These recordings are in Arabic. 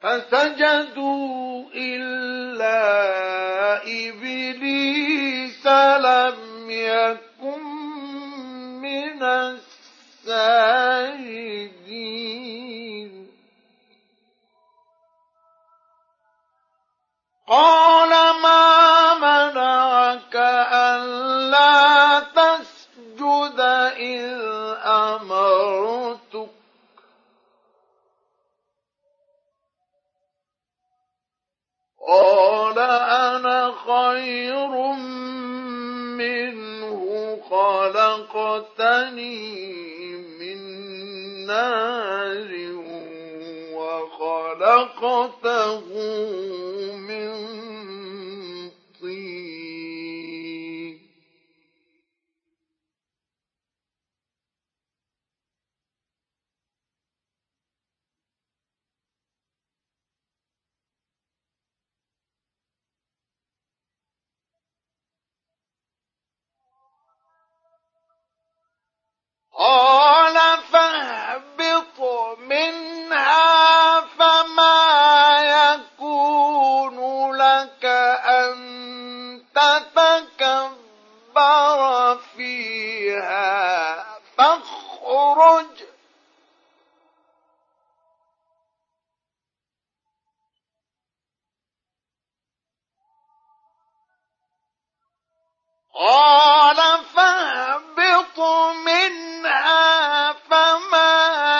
فسجدوا إلا إبليس لم يكن من الساجدين. قال مسني من نار وخلقته من قال فاهبط منها فما يكون لك أن تتكبر فيها فاخرج قال فاهبط منها فما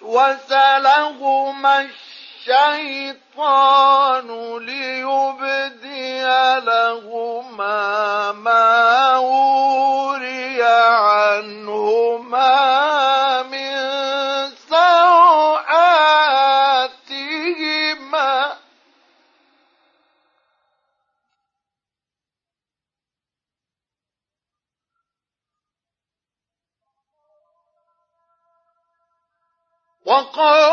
فوسوس لهما الشيطان ليبدي لهما ما وري وقال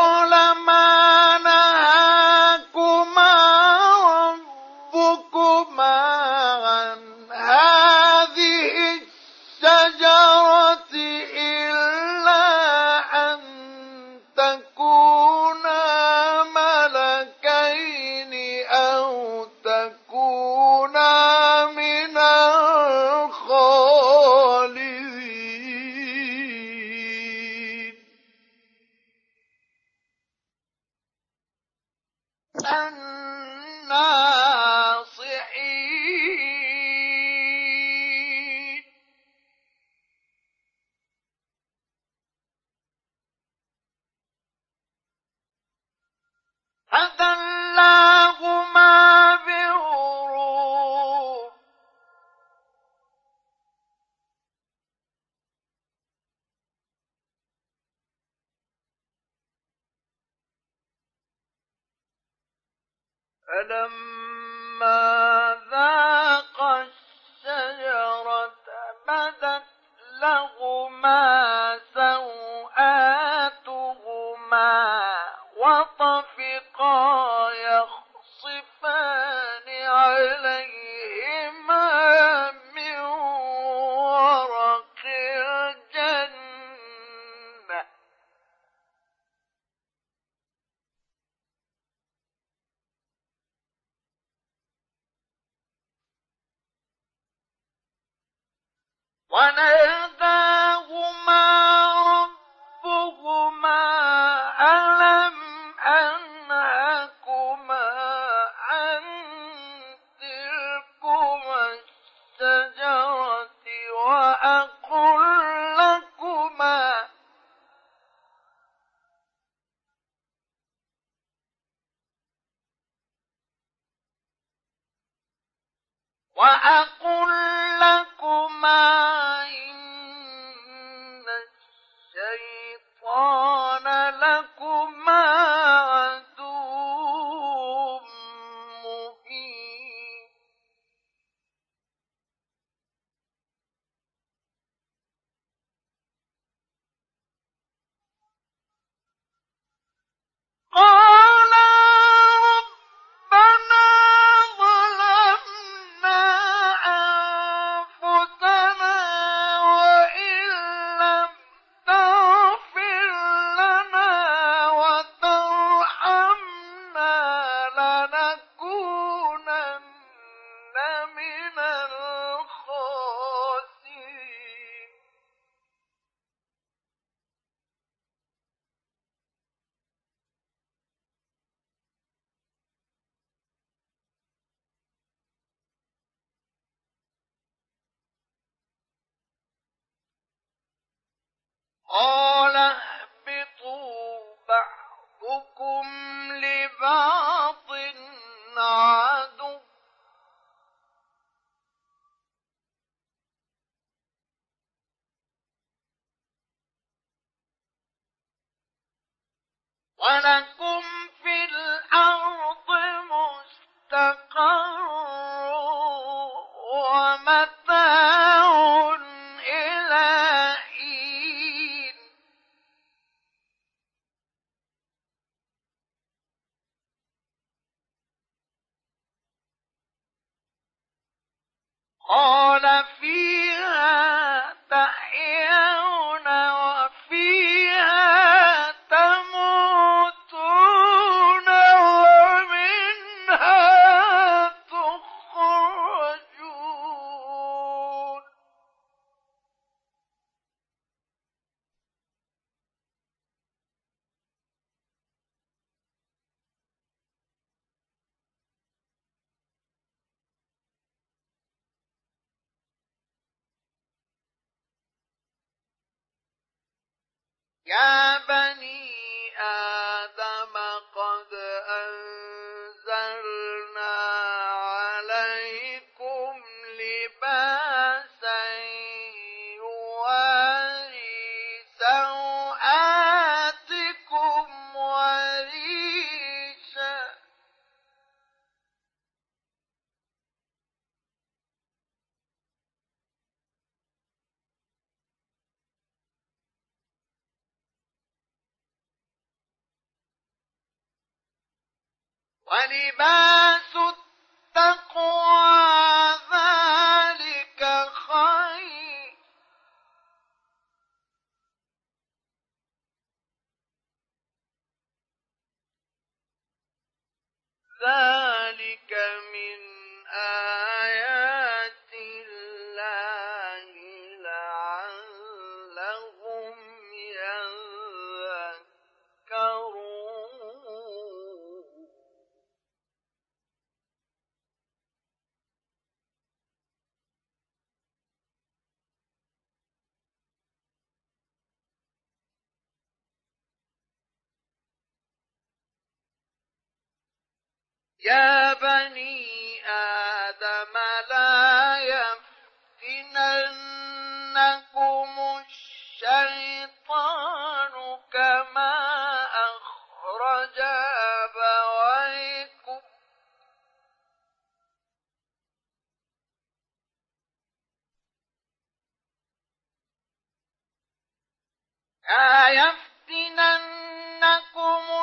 لا يفتننكم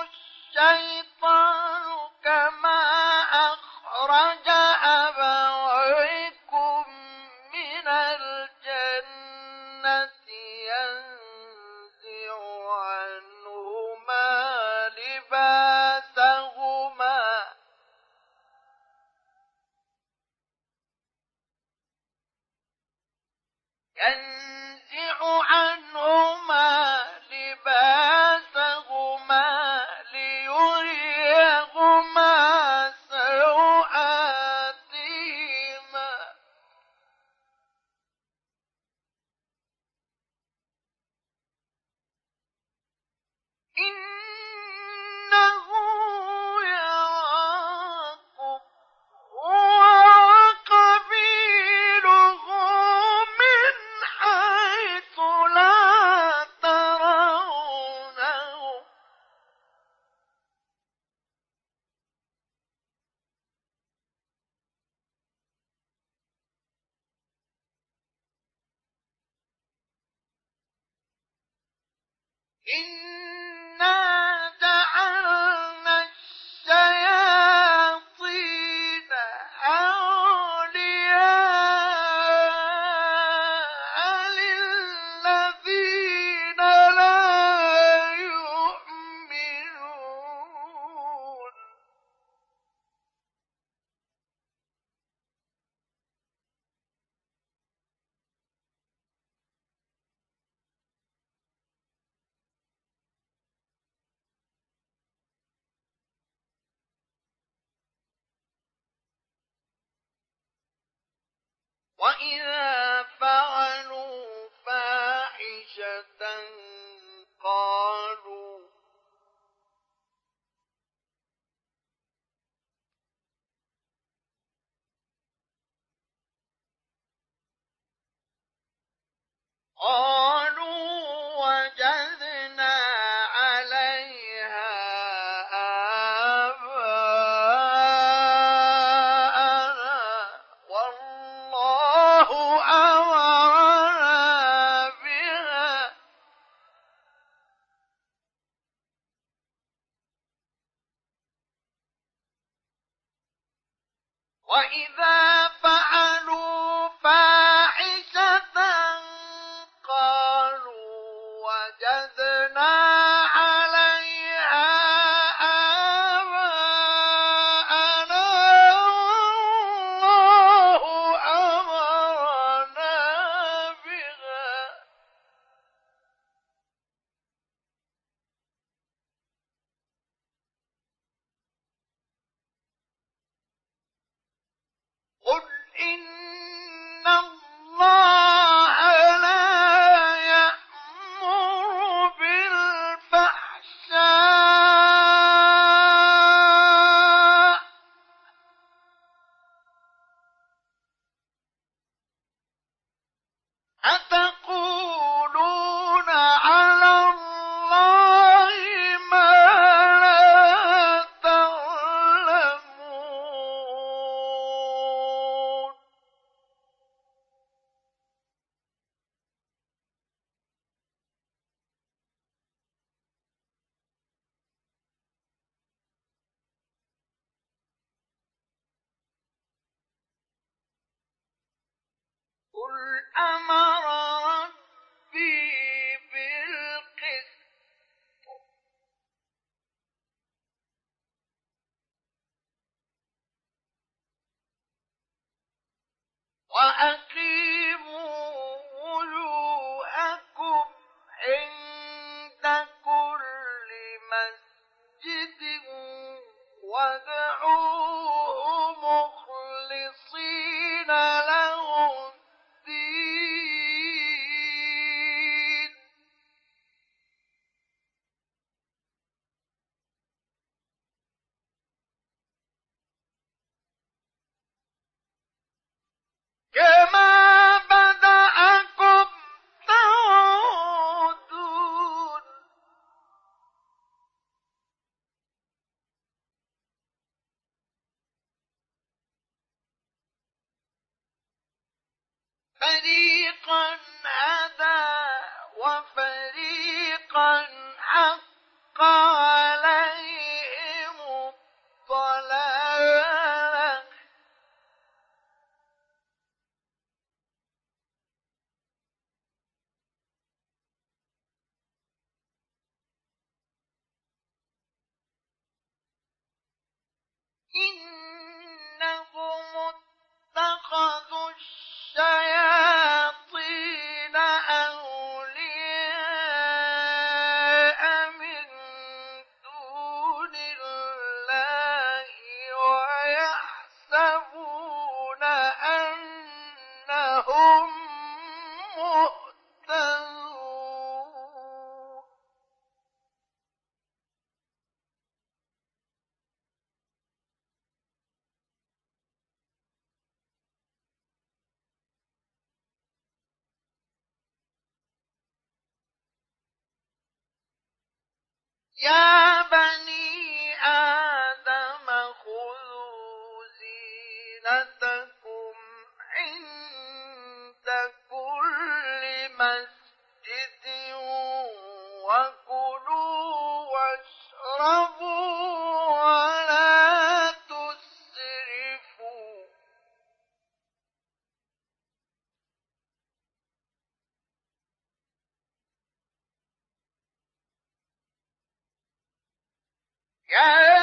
الشيطان كما أخرج Yeah.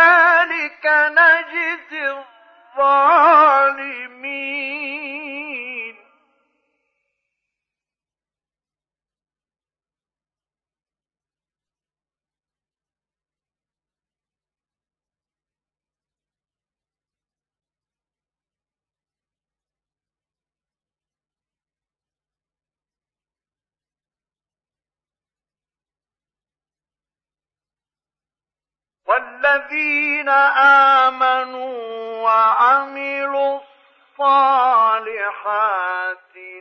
كذلك نجزي الظالمين. آمنوا وعملوا الصالحات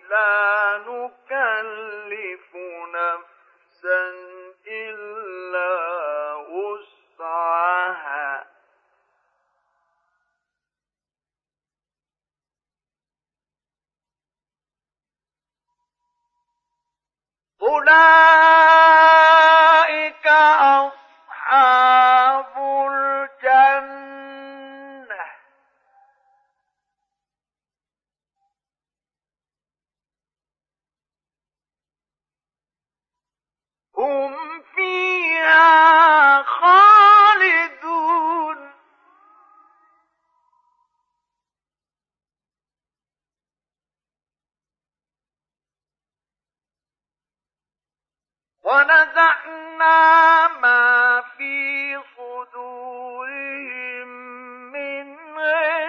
لا نكلف نفسا إلا وسعها. أولئك أصحاب هم فيها خالدون. ونزعنا ما في صدورهم من غير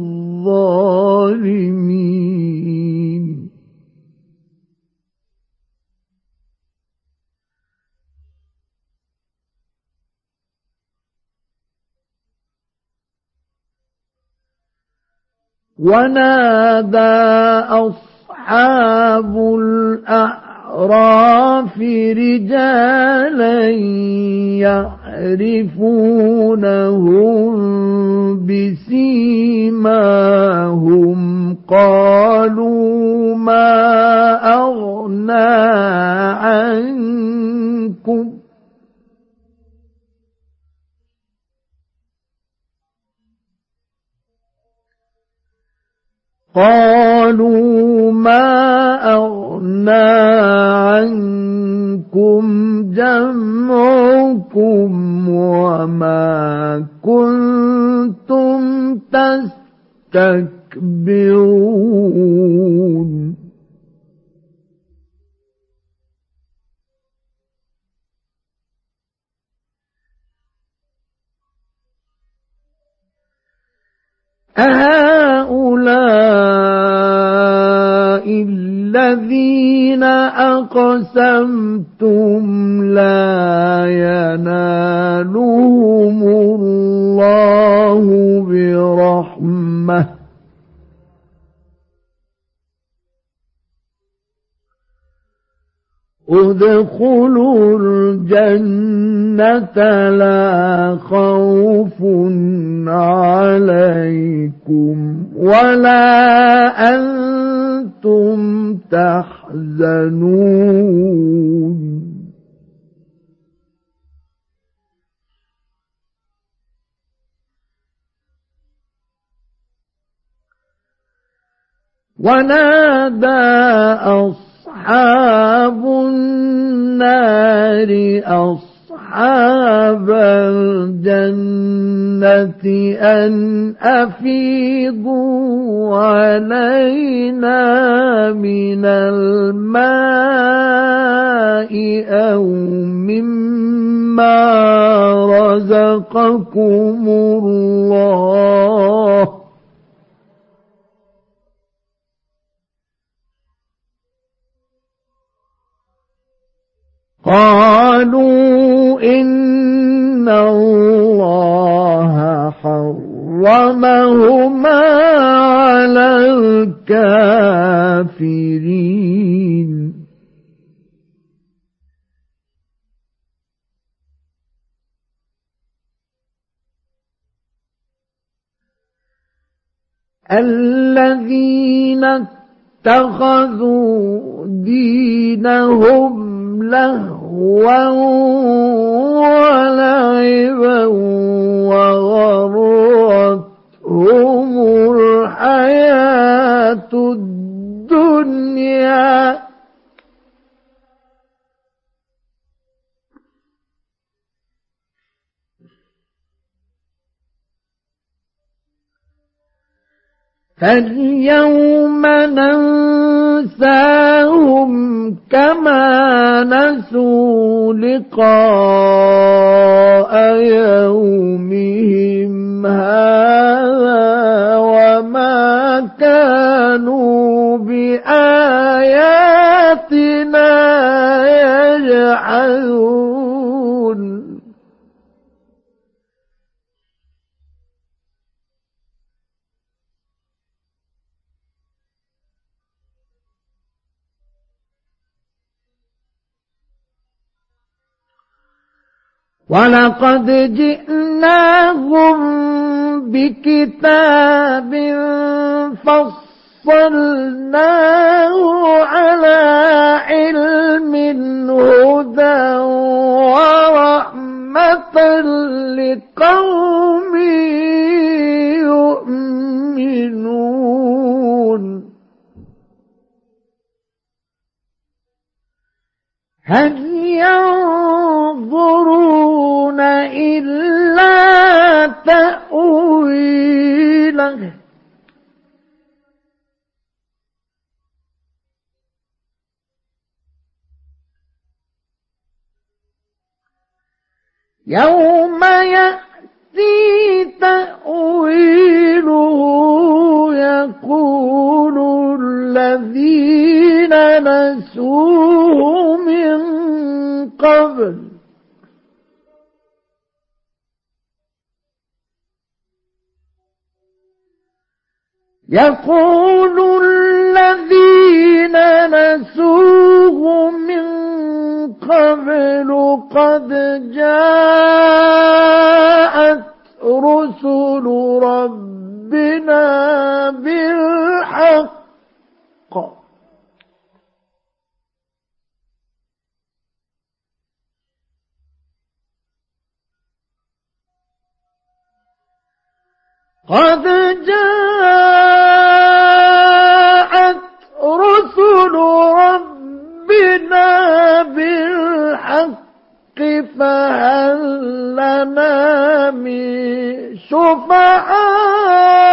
ونادى أصحاب الأعراف رجالا يعرفونهم بسيماهم. قالوا ما أغنى عنكم قالوا ما أغنى عنكم جمعكم وما كنتم تستكبرون أقسمتم لا ينالهم الله برحمة. ادخلوا الجنة لا خوف عليكم ولا أنتم تحزنون. ونادى أصحاب النار أصحاب الجنة أن أفيضوا علينا من الماء أو مما رزقكم الله قالوا إن الله حرمهما على الكافرين. الذين اتخذوا دينهم لهوا ولعبا وغرتهم الحياة الدنيا. فاليوم ننساهم كما نسوا لقاء يومهم هذا وما كانوا بآياتنا يجحدون ولقد جئناهم بكتاب فصلناه على علم هدى ورحمة لقوم يؤمنون. هل يوم يأتي تأويله يقول الذين نسوه من قبل يقول الذين نسوه من قبل قد جاءت رسل ربنا بالحق قد جاءت رسل ربنا بالحق فهل لنا من شفعاء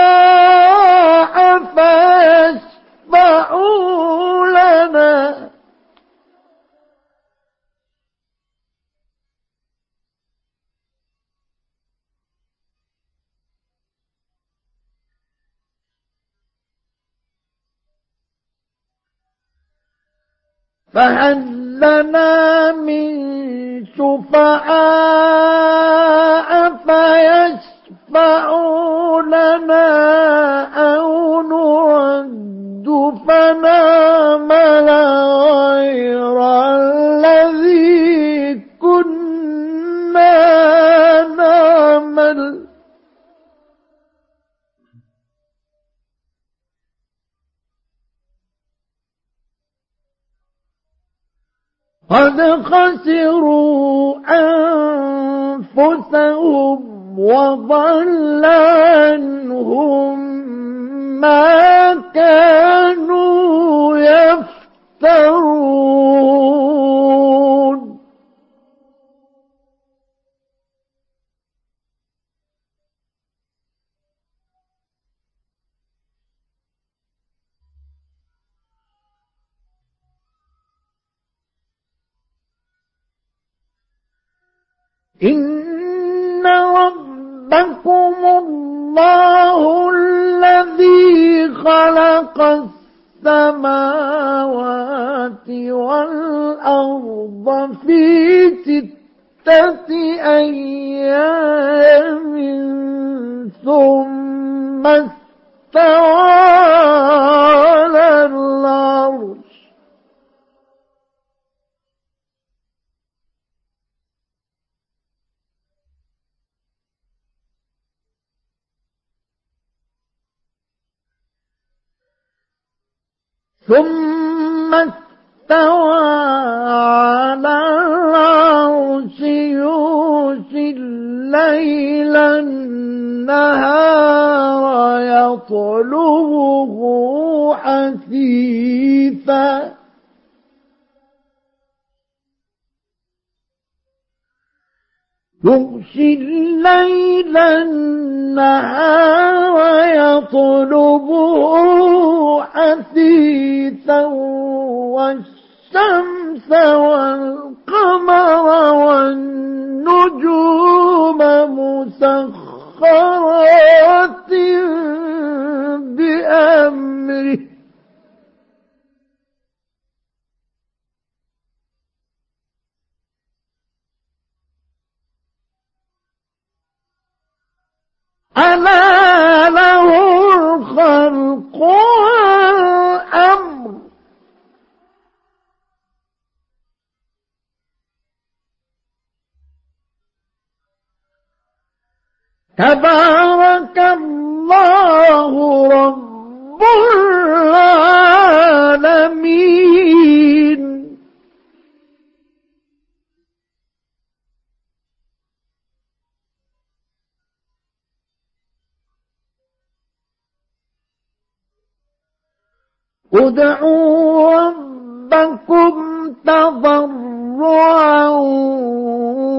فهل لنا من شفعاء فيشفعوا لنا أو نرد فنعمل غير الذي كنا قد خسروا أنفسهم وضل عنهم ما كانوا يفترون. إن ربكم الله الذي خلق السماوات والأرض في ستة أيام ثم استوى على العرش ثم استوى على العرش يوشي الليل النهار يطلبه حثيثا. يغشي الليل النهار يطلبه حثيثا والشمس والقمر والنجوم مسخرات بأمره. ألا له الخلق والأمر. تبارك الله رب العالمين. ادعوا ربكم تضرعا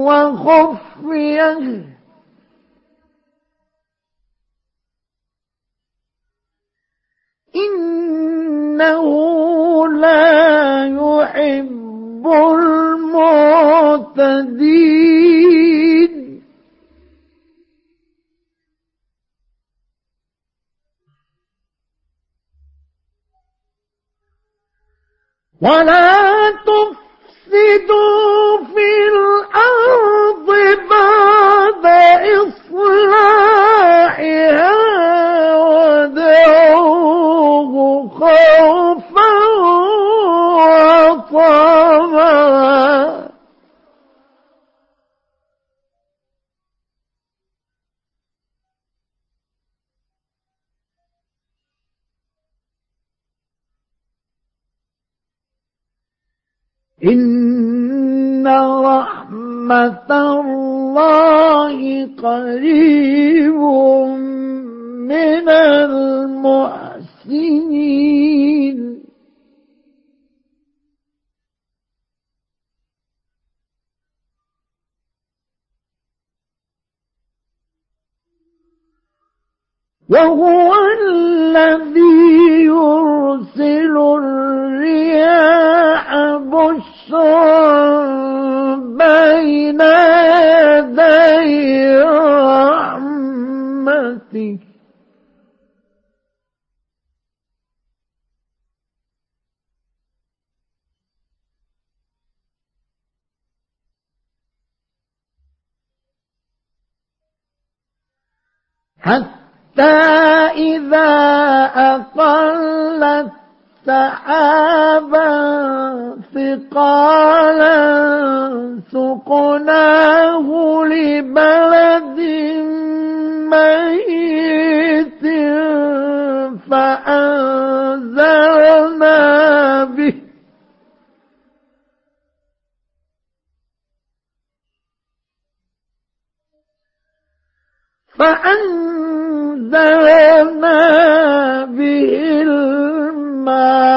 وخفيا. إنه لا يحب المعتدين. ولا تفسدوا في الأرض بعد إصلاحها ودعوه خوفا وطمعا. إن رحمة الله قريب من المحسنين وهو الذي يرسل حتى إذا أقلت سحابا ثقالا سقناه لبلد ميت فأنزلنا به. فأنزلنا به الماء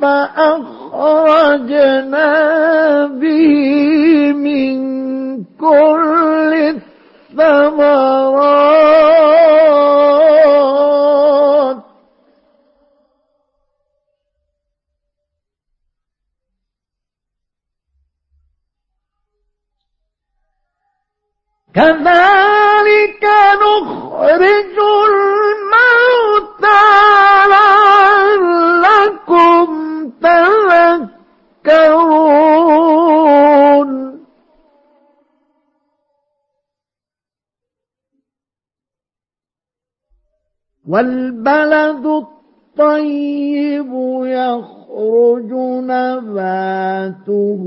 فأخرجنا به من كل الثمرات. كذلك والبلد الطيب يخرج نباته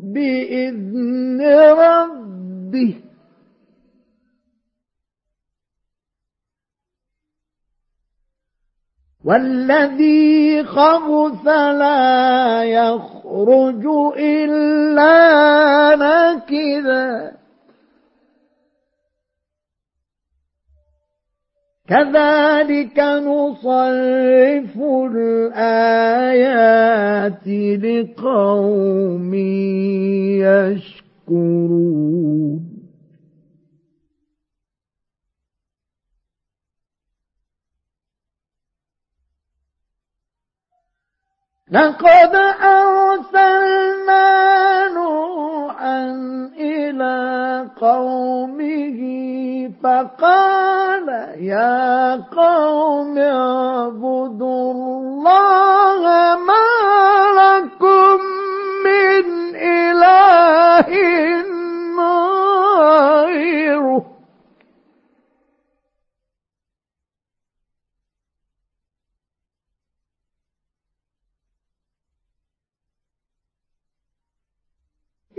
بإذن ربه. والذي خبث لا يخرج إلا نكدا. كذلك نصرف الآيات لقوم يشكرون. لقد أرسلنا نوحا إلى قومه فقال يا قوم اعبدوا الله ما لكم من إله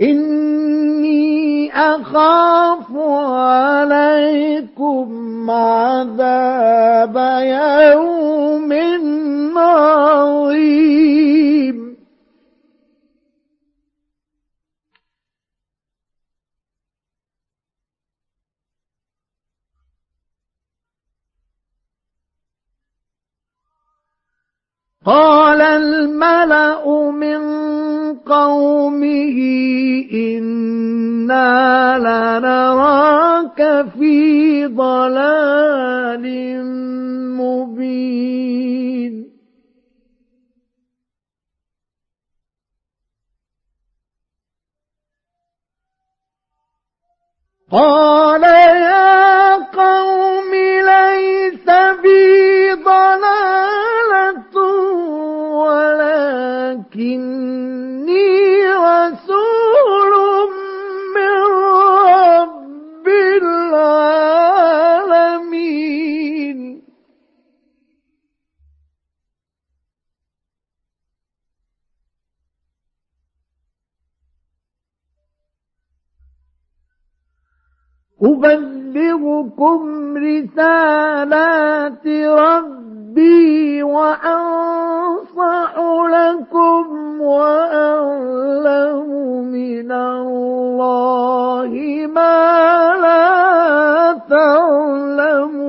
إني أخاف عليكم عذاب يوم عظيم. قال الملأ من قومه إنا لنراك في ضلال مبين قال يا قوم ليس بي ضلالة ولكني رسول من رب العالمين. أبلغكم رسالات ربي وأنصح لكم وأعلم من الله ما لا تعلمون.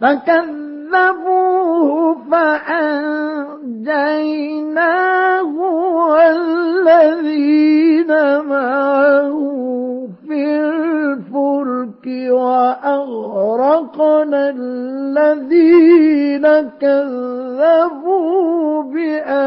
فكذبوه فأنجيناه والذين معه في الفلك وأغرقنا الذين كذبوا بآياتنا.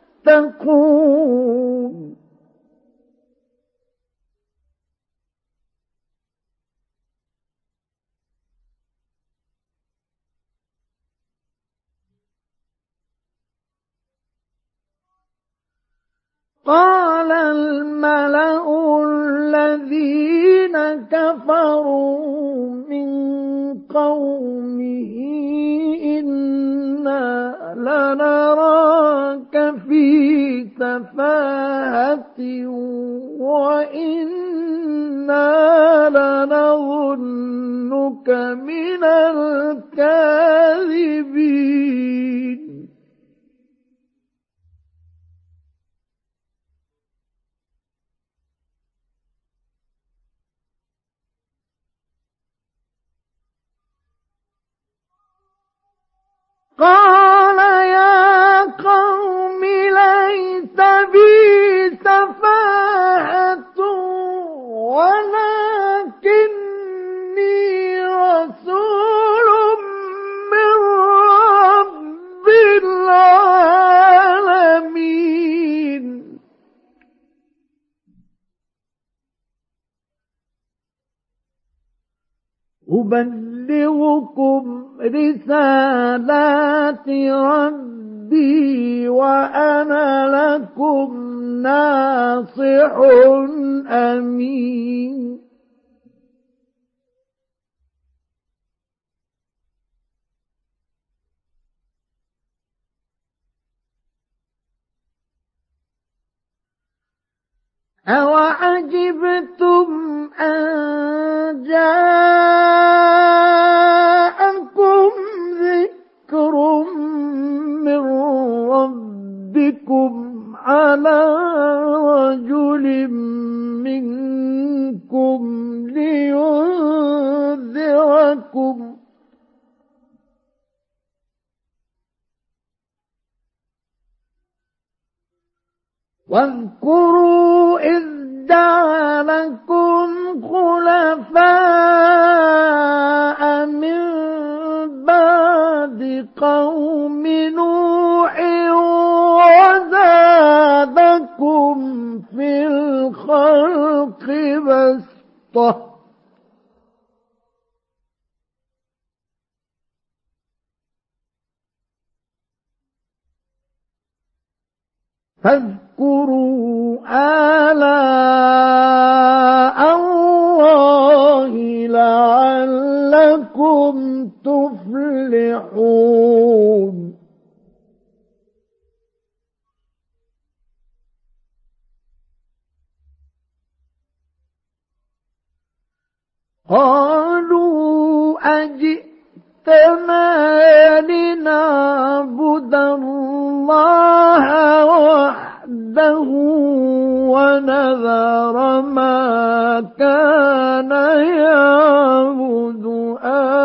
قال الملأ الذين كفروا من قومه إنا لنراك في سفاهة وإنا لنظنك من الكاذبين. قال يا قوم ليس بي سفاهة ولكني رسول من رب العالمين أبلغكم رسالات ربي وأنا لكم ناصح أمين. أوعجبتم أن جاءكم ذكر من ربكم على رجل منكم لينذركم واذكروا إذ جعلكم خلفاء من بعد قوم نوح وزادكم في الخلق بسطة. فاذكروا آلاء الله لعلكم تفلحون. قالوا أجئتنا لنعبد الله وحده ونذر ما كان يعبد آباؤنا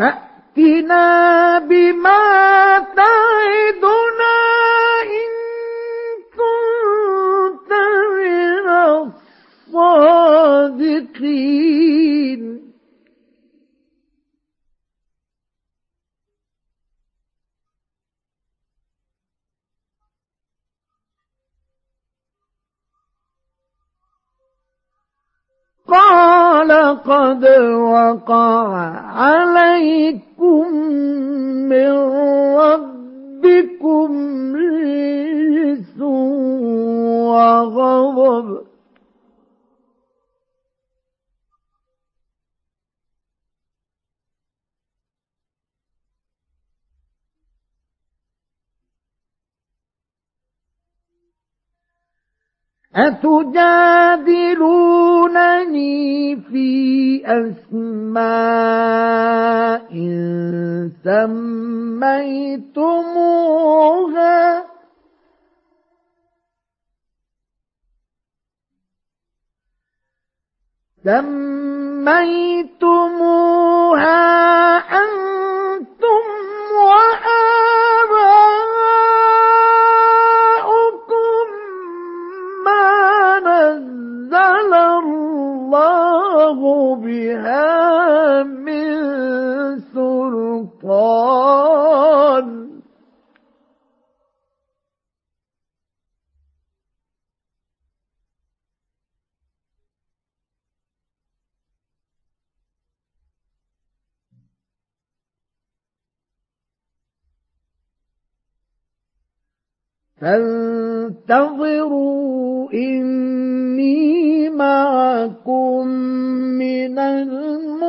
فأتنا بما تعدنا إن كنت من الصادقين قال قد وقع عليكم من ربكم رجس وغضب أتجادلونني في أسماء سميتموها؟ سميتموها أنتم بها فانتظروا إني معكم من المنتظرين.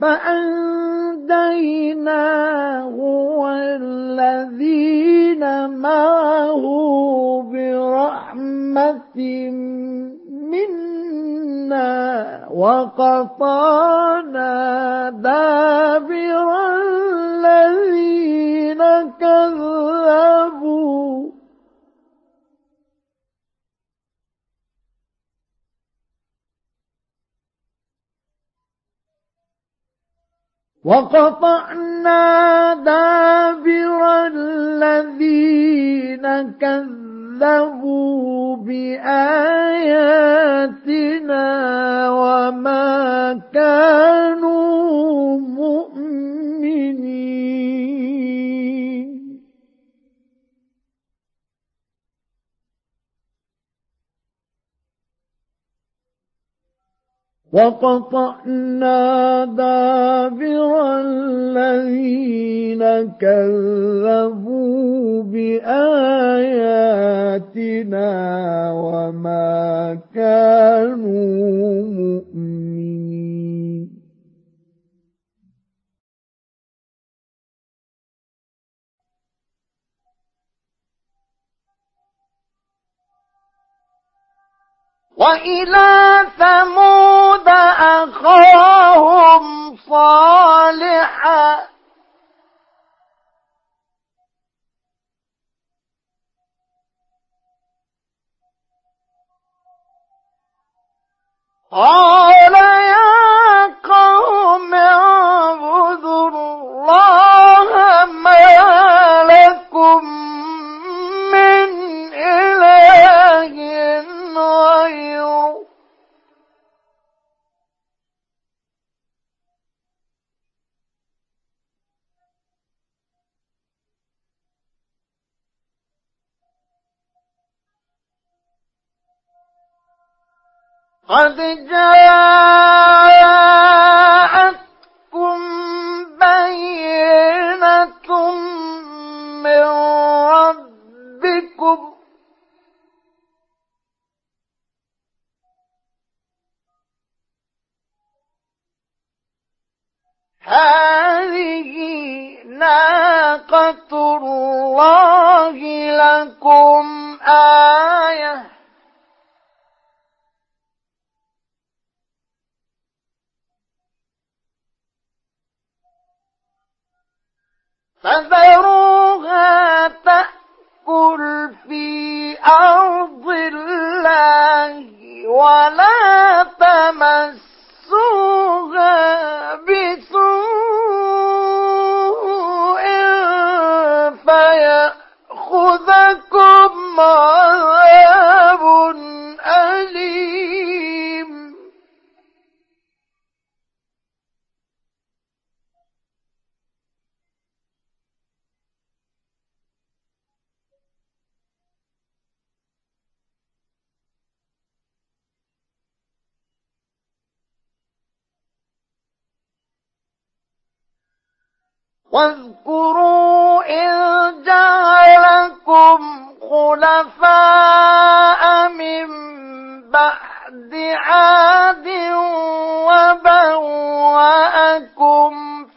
فأنجيناه والذين معه برحمة منا وقطعنا دابر الذين كذبوا. وقطعنا دابر الذين كذبوا بآياتنا وما كانوا مؤمنين وقطعنا دابر الذين كذبوا بآياتنا وما كانوا مؤمنين وإلى ثمود أخاهم صالحا. قال يا قوم اعبدوا الله ما لكم قد جاءتكم بينة من ربكم. هذه ناقة الله لكم آية. فذروها تأكل في أرض الله ولا تمسوها بسوء واذكروا إذ جعلكم خلفاء من بعد عاد وبوأكم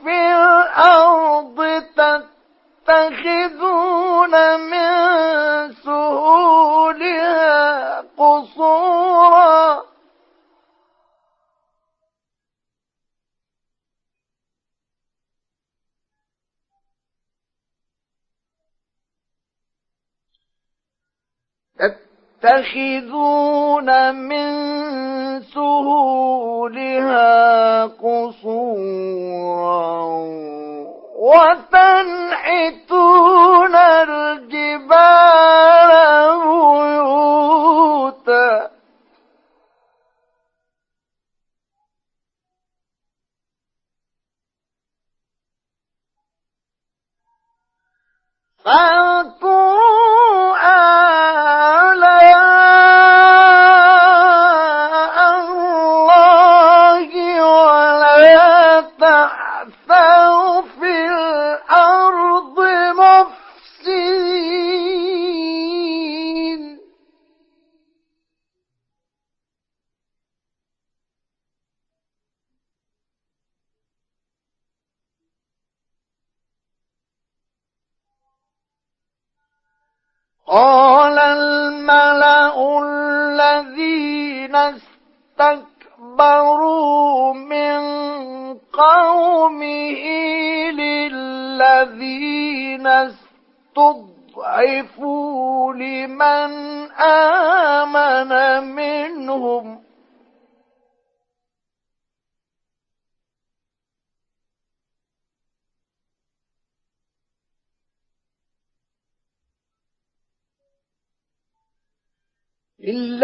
في الأرض تتخذون تتخذون من سهولها قصورا وتنحتون الجبال بيوتا. فاذكروا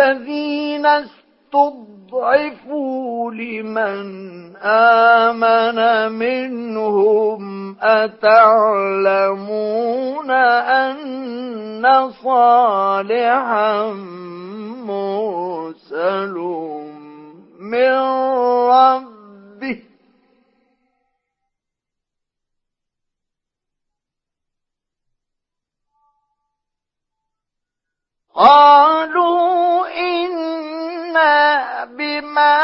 الذين استضعفوا لمن آمن منهم أتعلمون أن صالحا مرسل من ربه قالوا إنا بما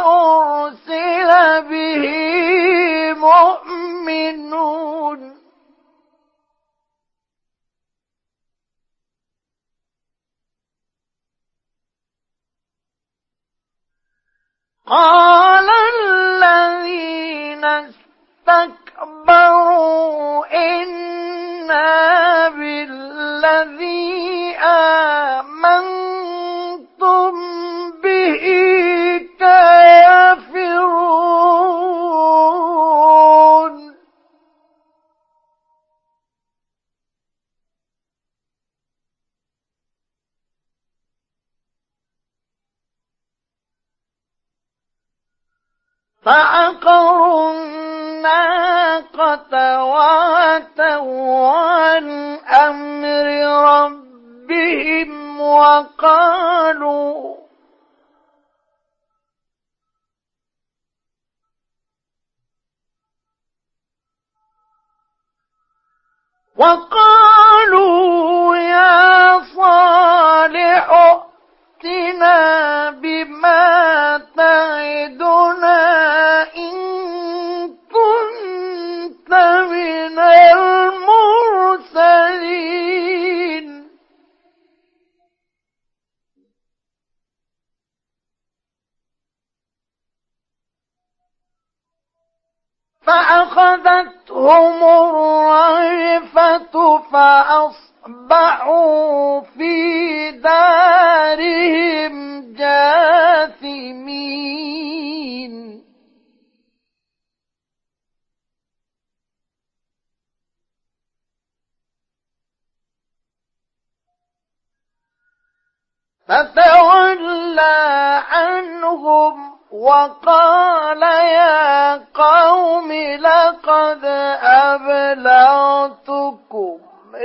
أرسل به مؤمنون. قال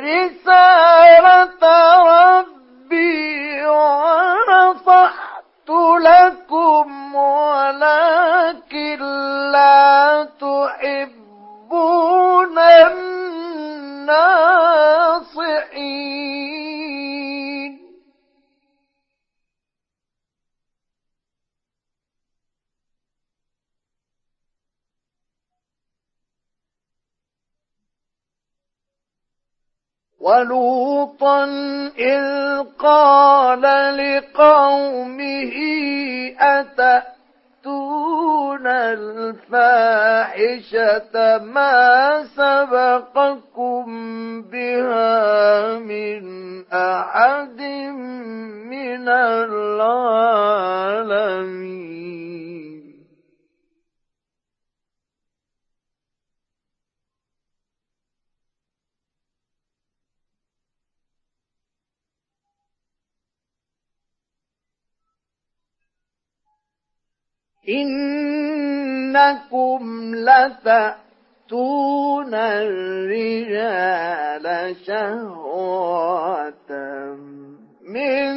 رسالة ولوطا إذ قال لقومه أتأتون الفاحشة ما سبقكم بها من أحد من العالمين إنكم لتأتون الرجال شهوة من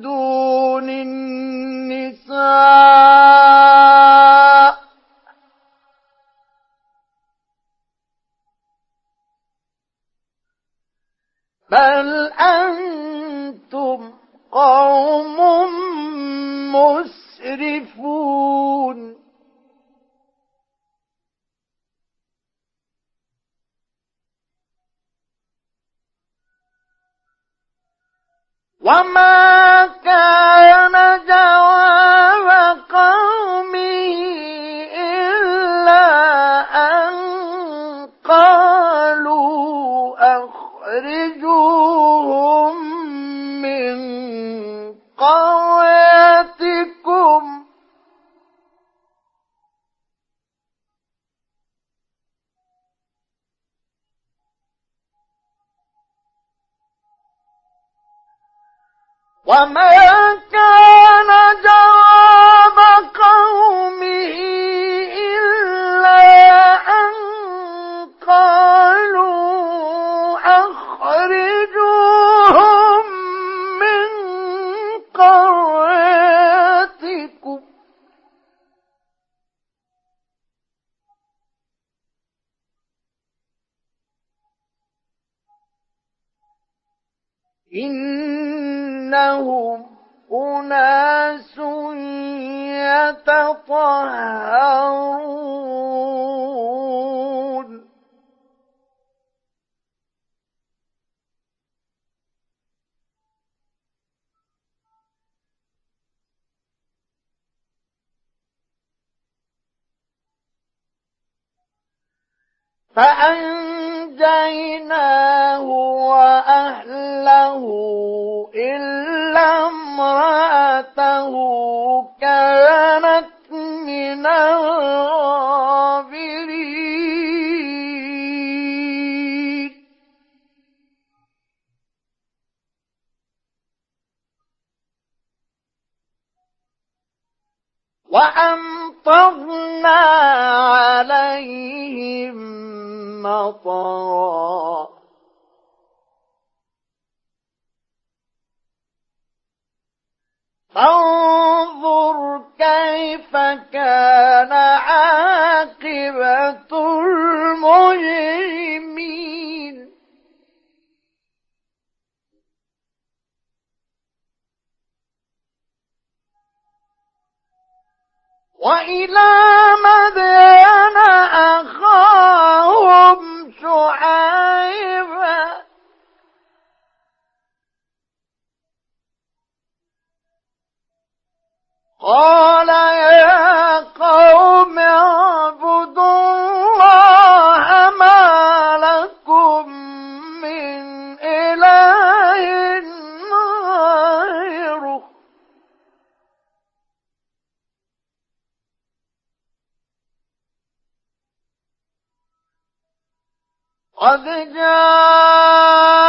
دون النساء. بل أنتم قوم مسرفون وما كان جواب قومه وما كان جواب أناس يتطهرون. فأنجيناه وأهله إلا امرأته كانت من الغابرين. وأمطرنا عليهم مطرا. فانظر كيف كان عاقبة المجرمين. وإلى مدين أخاهم شعيبا. قال يا قوم اعبدوا الله قد جاءتكم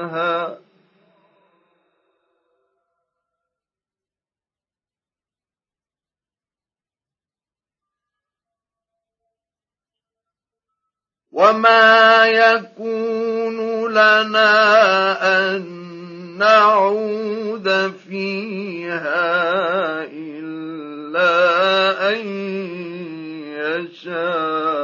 منها وما يكون لنا أن نعود فيها إلا أن يشاء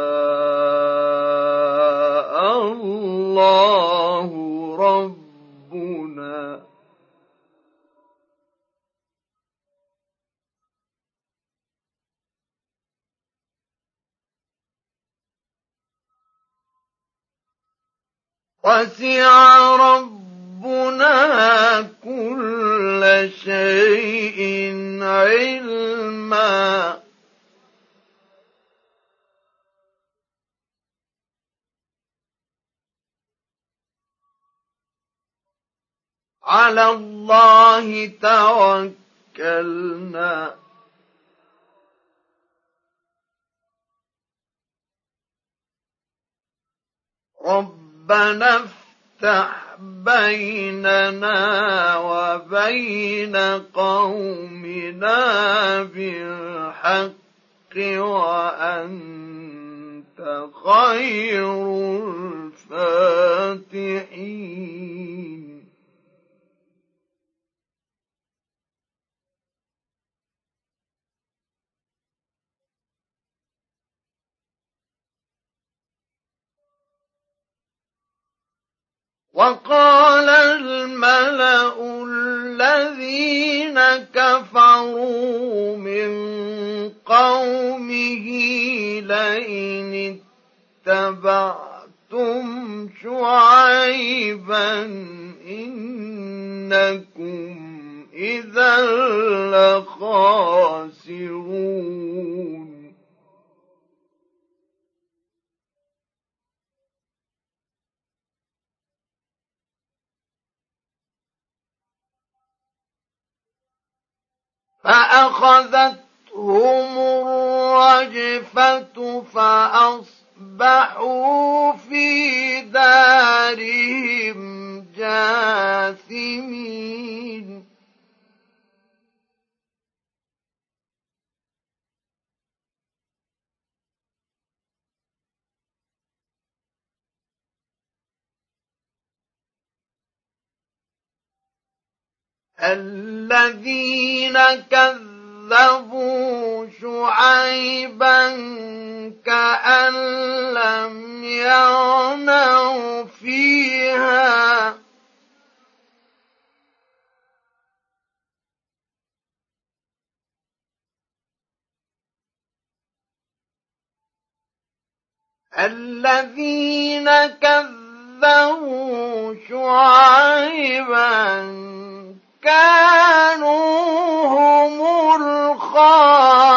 وسع ربنا كل شيء علما. على الله توكلنا. رب ربنا افتح بيننا وبين قومنا بالحق وأنت خير الفاتحين. وقال الملأ الذين كفروا من قومه لئن اتبعتم شعيبا إنكم إذا لخاسرون. فأخذتهم الرجفة فأصبحوا في دارهم جاثمين. الذين كذبوا شعيبا كأن لم يغنوا فيها. الذين كذبوا شعيبا كانوا هم الخاسرين.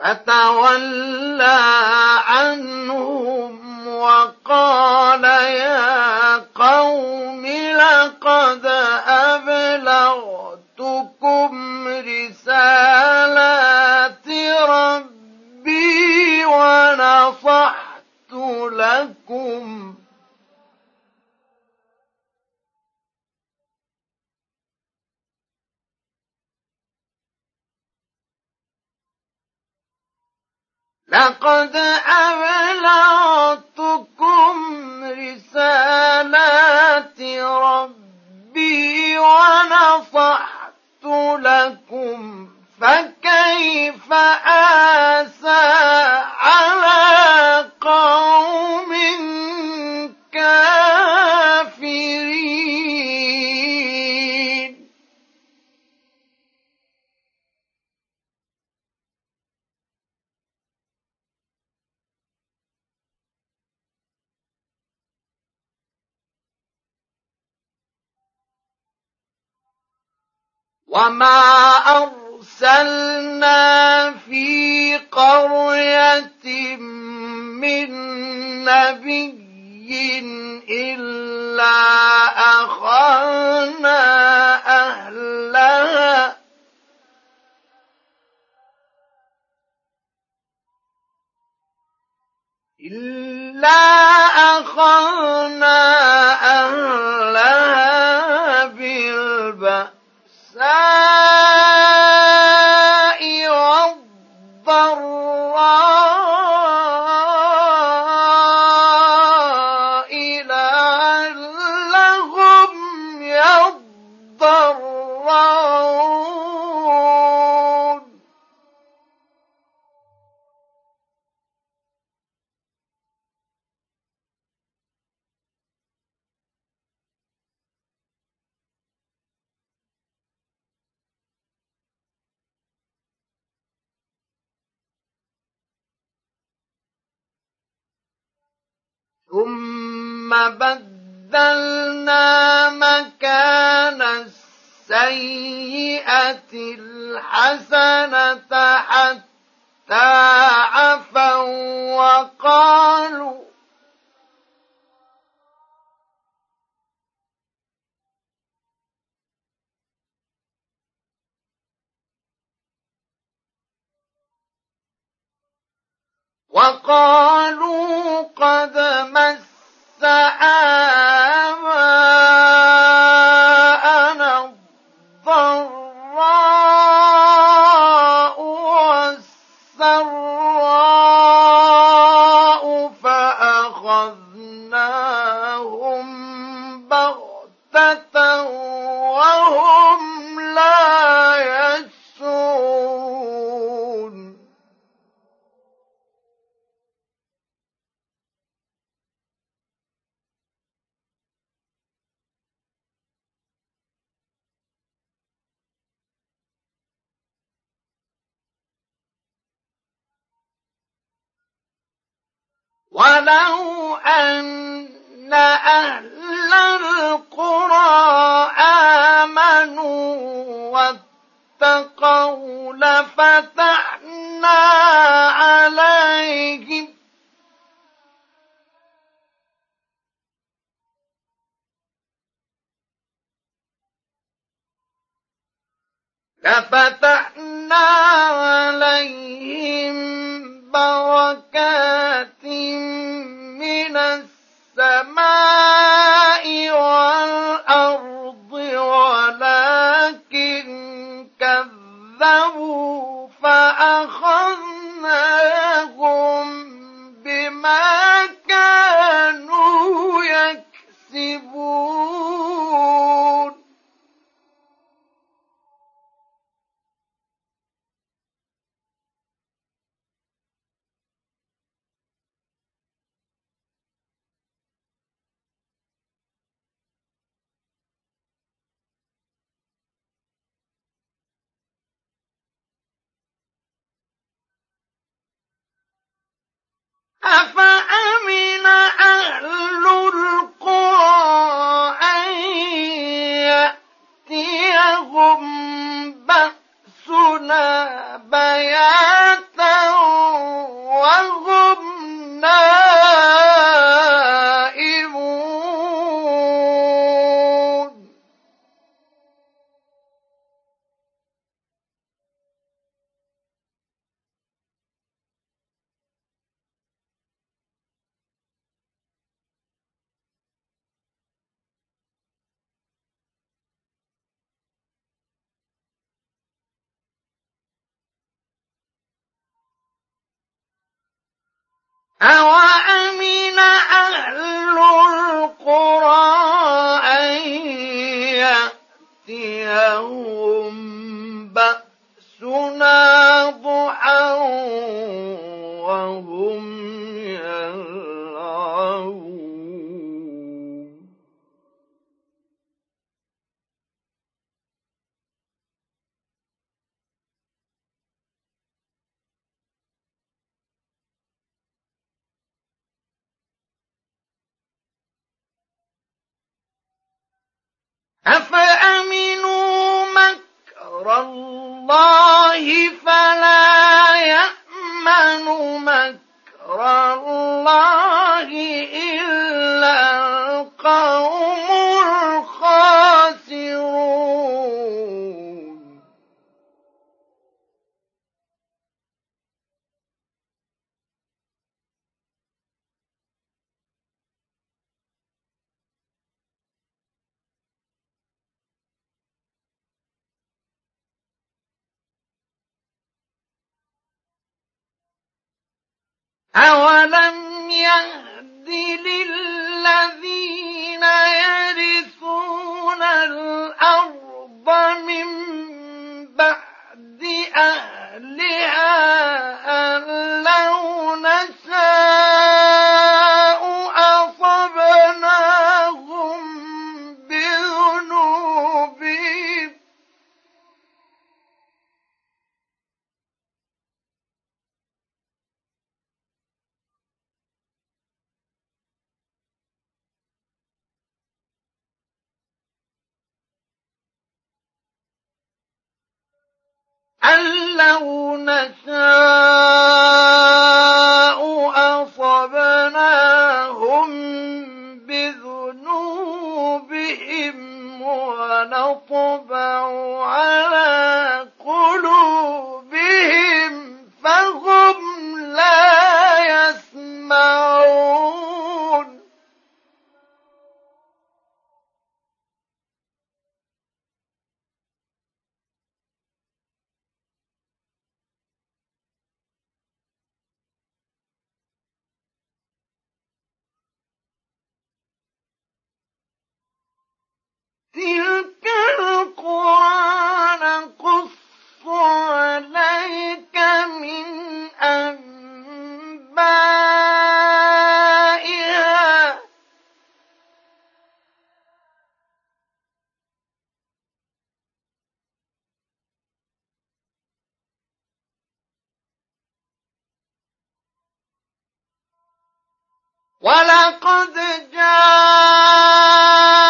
فتولى عنهم وقال يا قوم لقد أبلغتكم رسالات ربي ونصحت لكم لقد أبلغتكم رسالات ربي ونصحت لكم فكيف آسى على قوم كافرين؟ وما أرسلنا في قرية من نبي إلا أخذنا أهلها إلا أخذنا أهلها ثم بدلنا مكان السيئة الحسنة حتى عفوا وقالوا وقالوا قد مس بَعَثَ آبَاءَنَا الضَّرَّاءَ ففتحنا عليه أولم يهد للذين يرثون الأرض من بعد أهلها أن أن لو نشاء أصبناهم بذنوبهم ونطبع على تلك عليك من أنبائها. ولقد جاء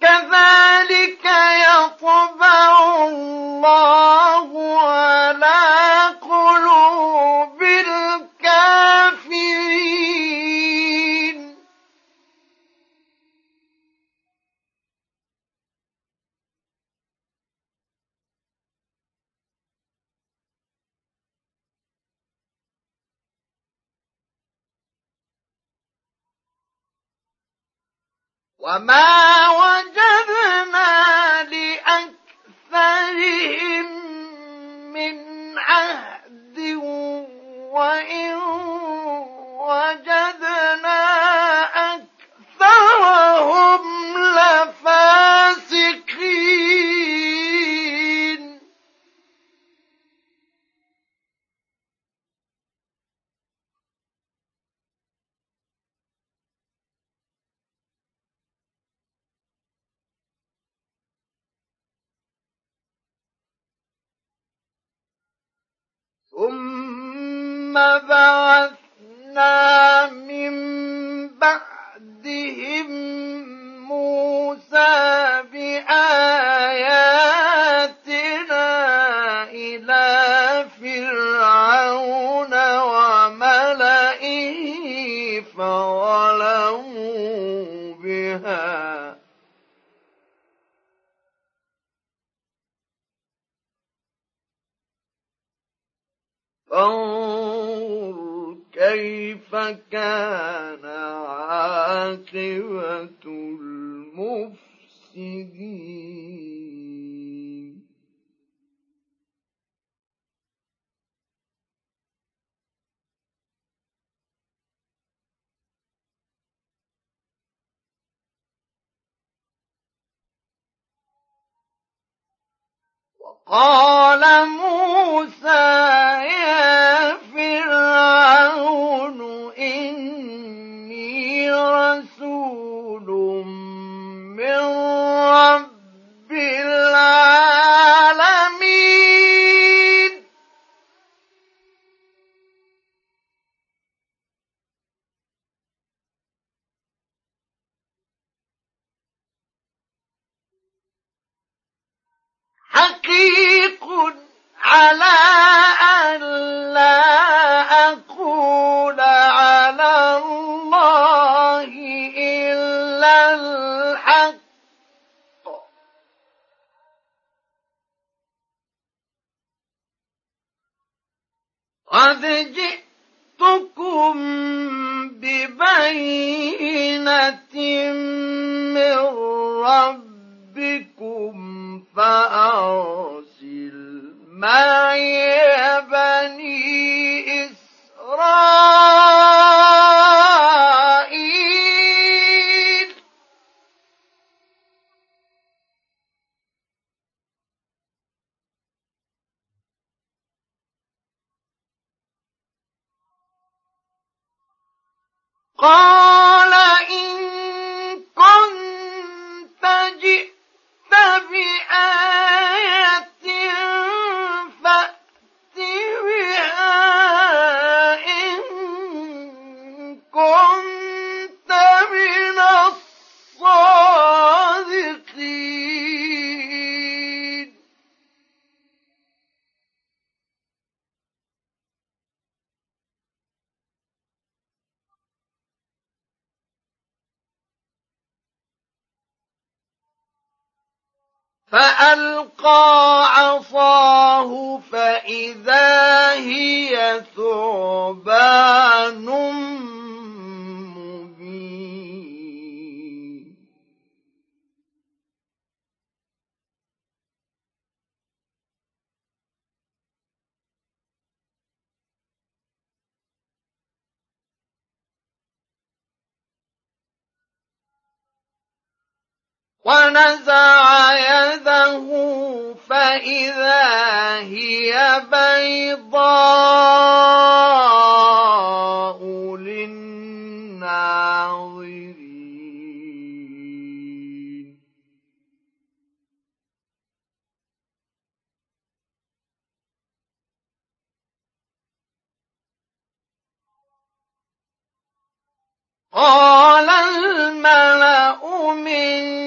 كذلك يطبع الله على وما وجد قال ونزع يده فإذا هي بيضاء للناظرين. قال الملأ من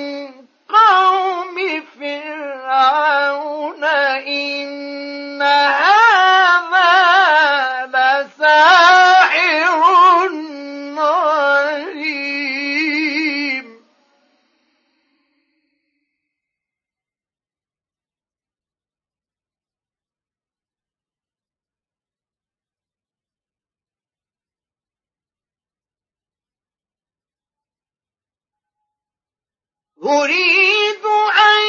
يريد أن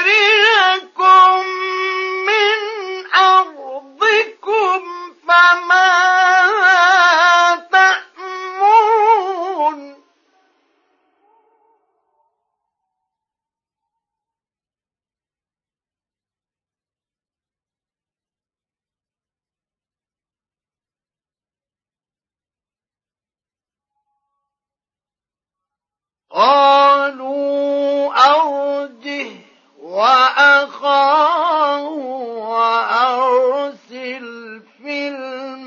يخرجكم من أرضكم قالوا أرجه وأخاه وأرسل في المدائن.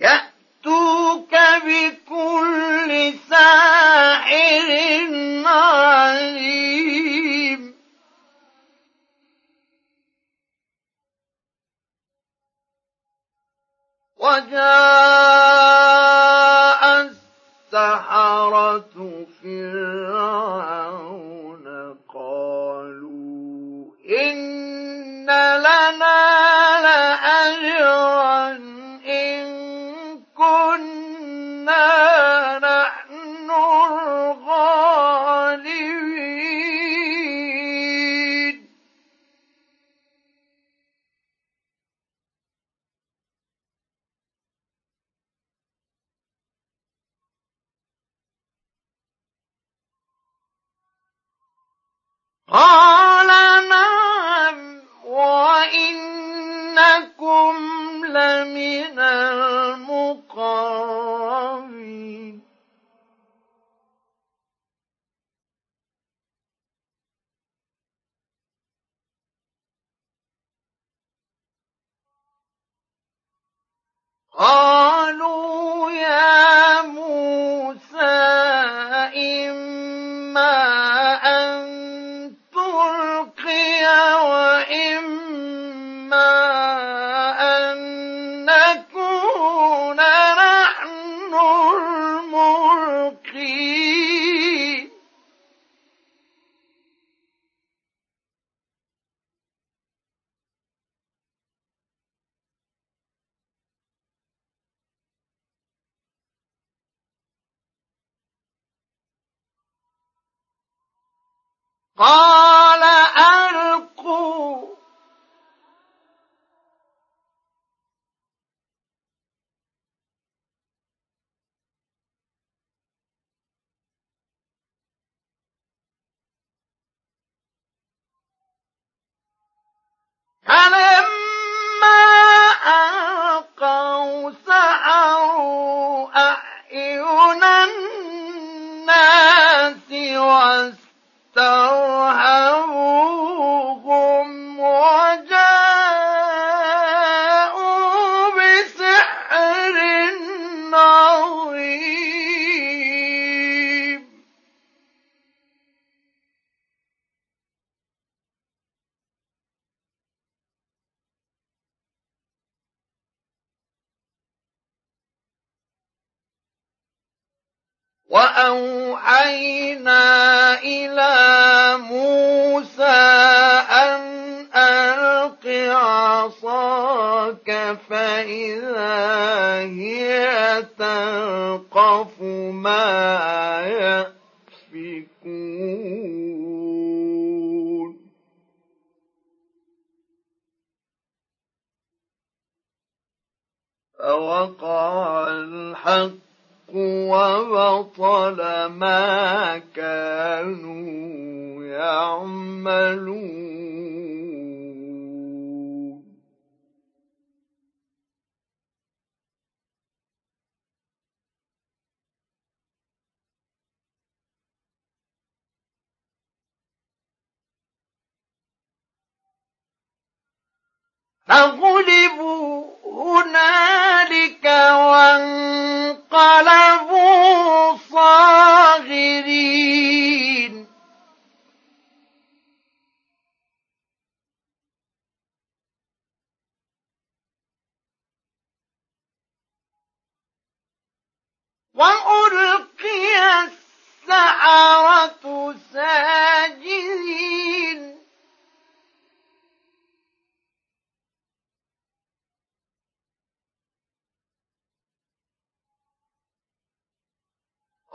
يأتوك بكل ساحر عليم. وجاء السحرة فرعون قالوا إن لنا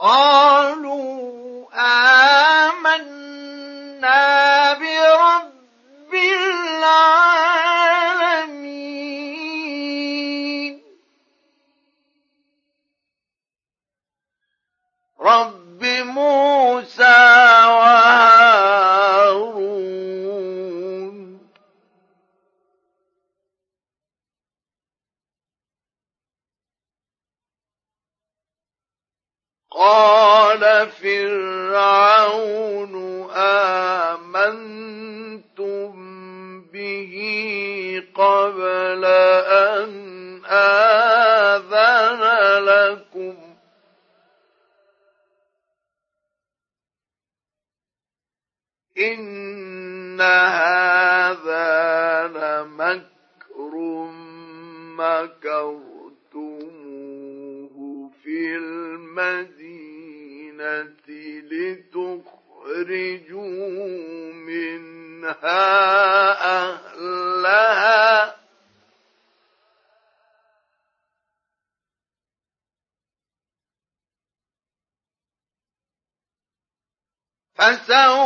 قال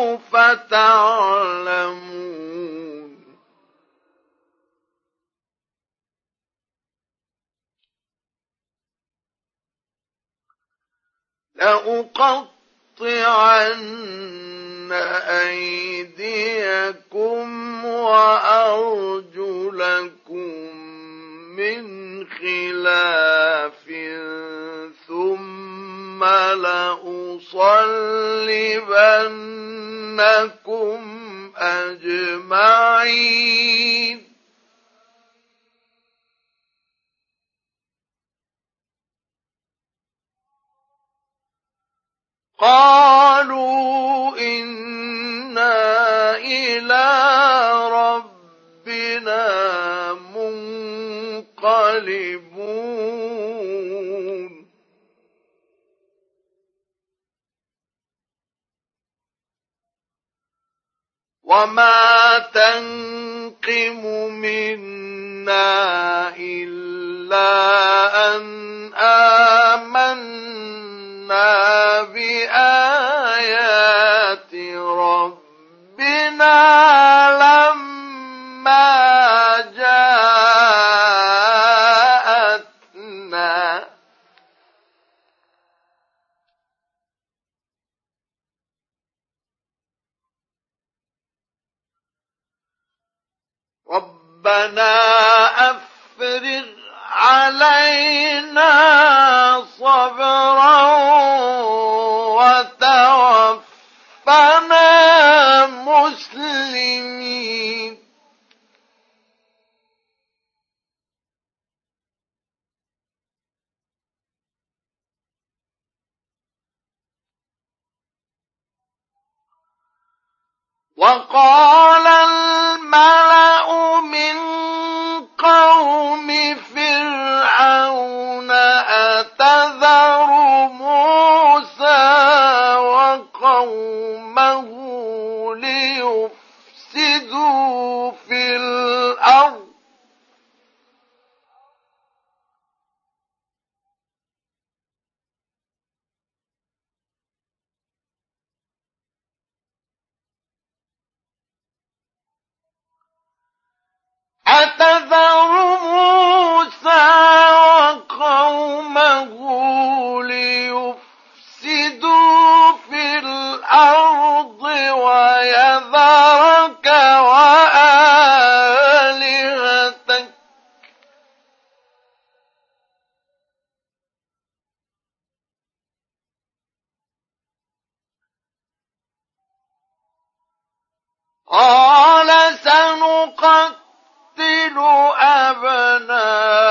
سوف تعلمون. لأقطعن أيديكم وأرجلكم من خلاف ثم لأصلبنكم أجمعين. قالوا إنا إلى ربنا وما تنقم منا إلا أن آمنا بآيات ربنا لما ربنا أفرغ علينا صبرا وتوفنا مسلمين. وقال في الأرض. أتذر موسى وقومه ليفسدوا في الأرض ويذرك قال سنقتل أبناءهم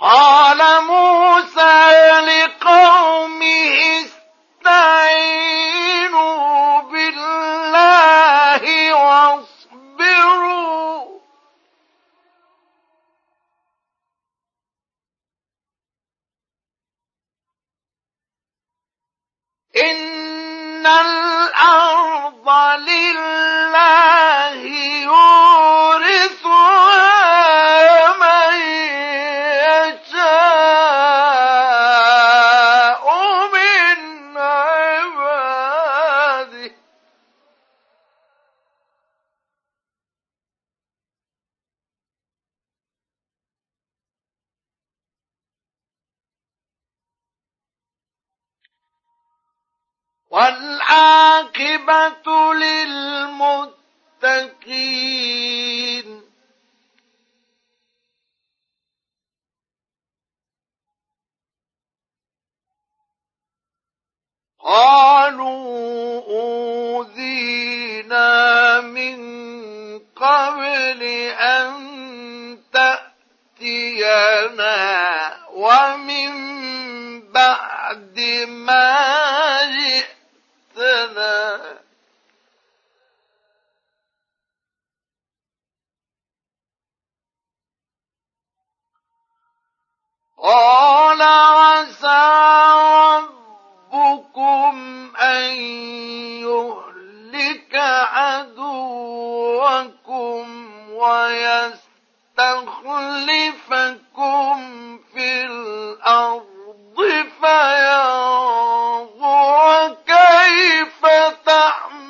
قال موسى لقومه استعينوا بالله واصبروا. إن الأرض لله يورثها والعاقبة للمتقين. قالوا أوذينا من قبل أن تأتينا ومن بعد ما جئتنا قال عسى ربكم أن يهلك عدوكم ويستخلفكم في الأرض فينظر كيف تعملون؟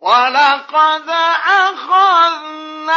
ولقد أخذنا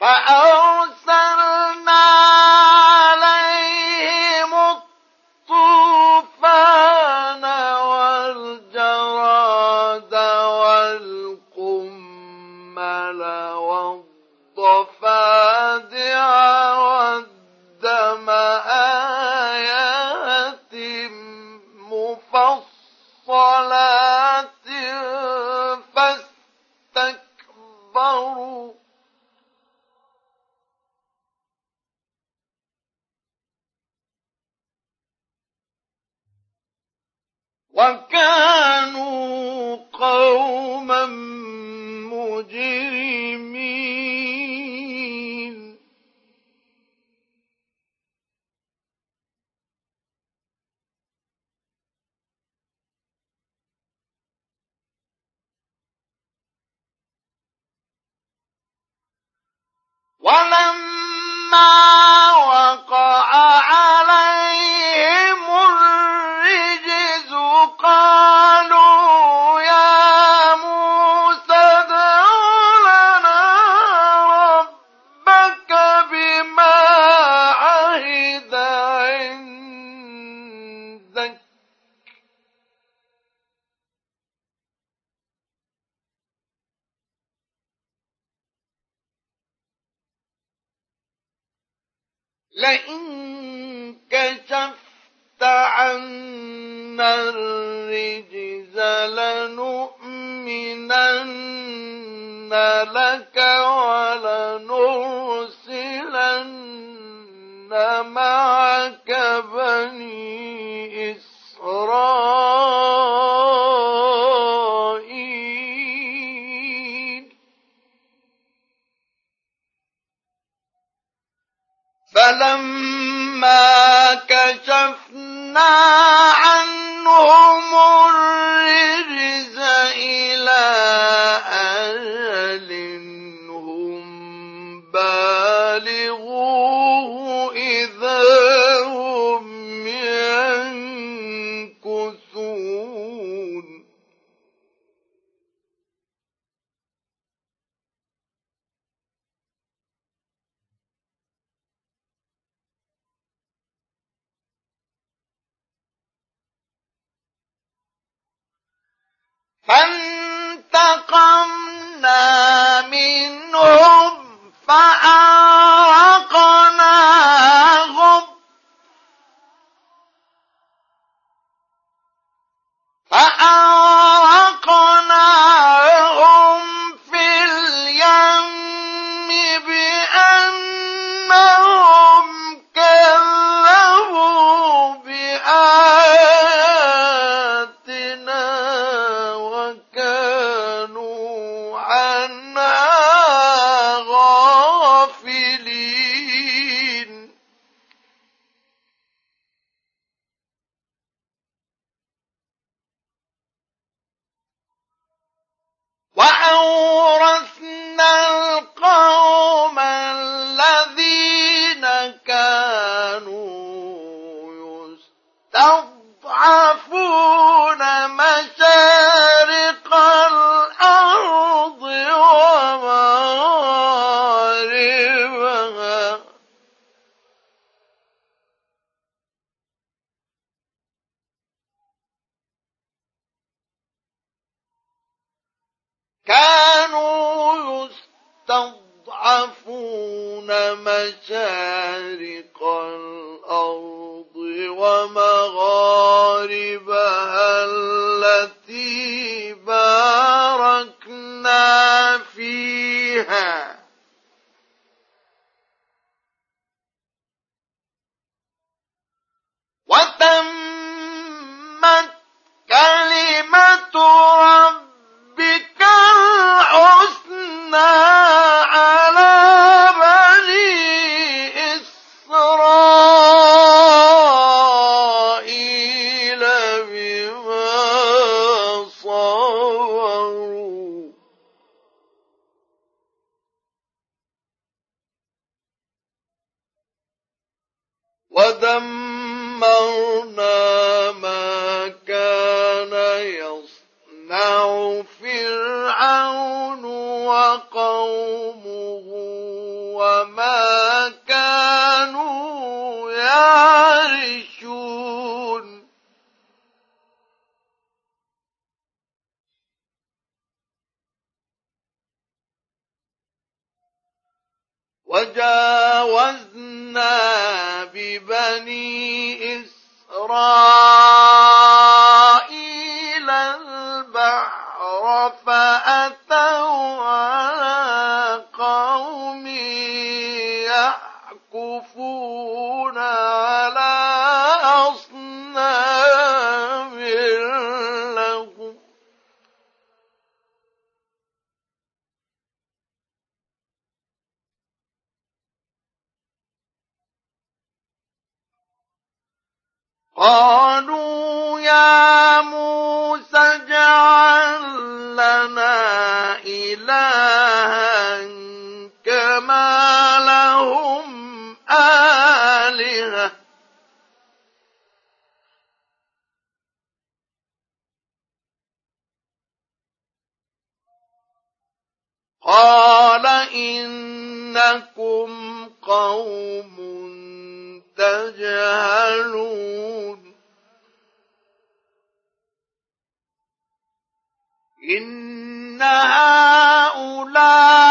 فأرسلنا إن هؤلاء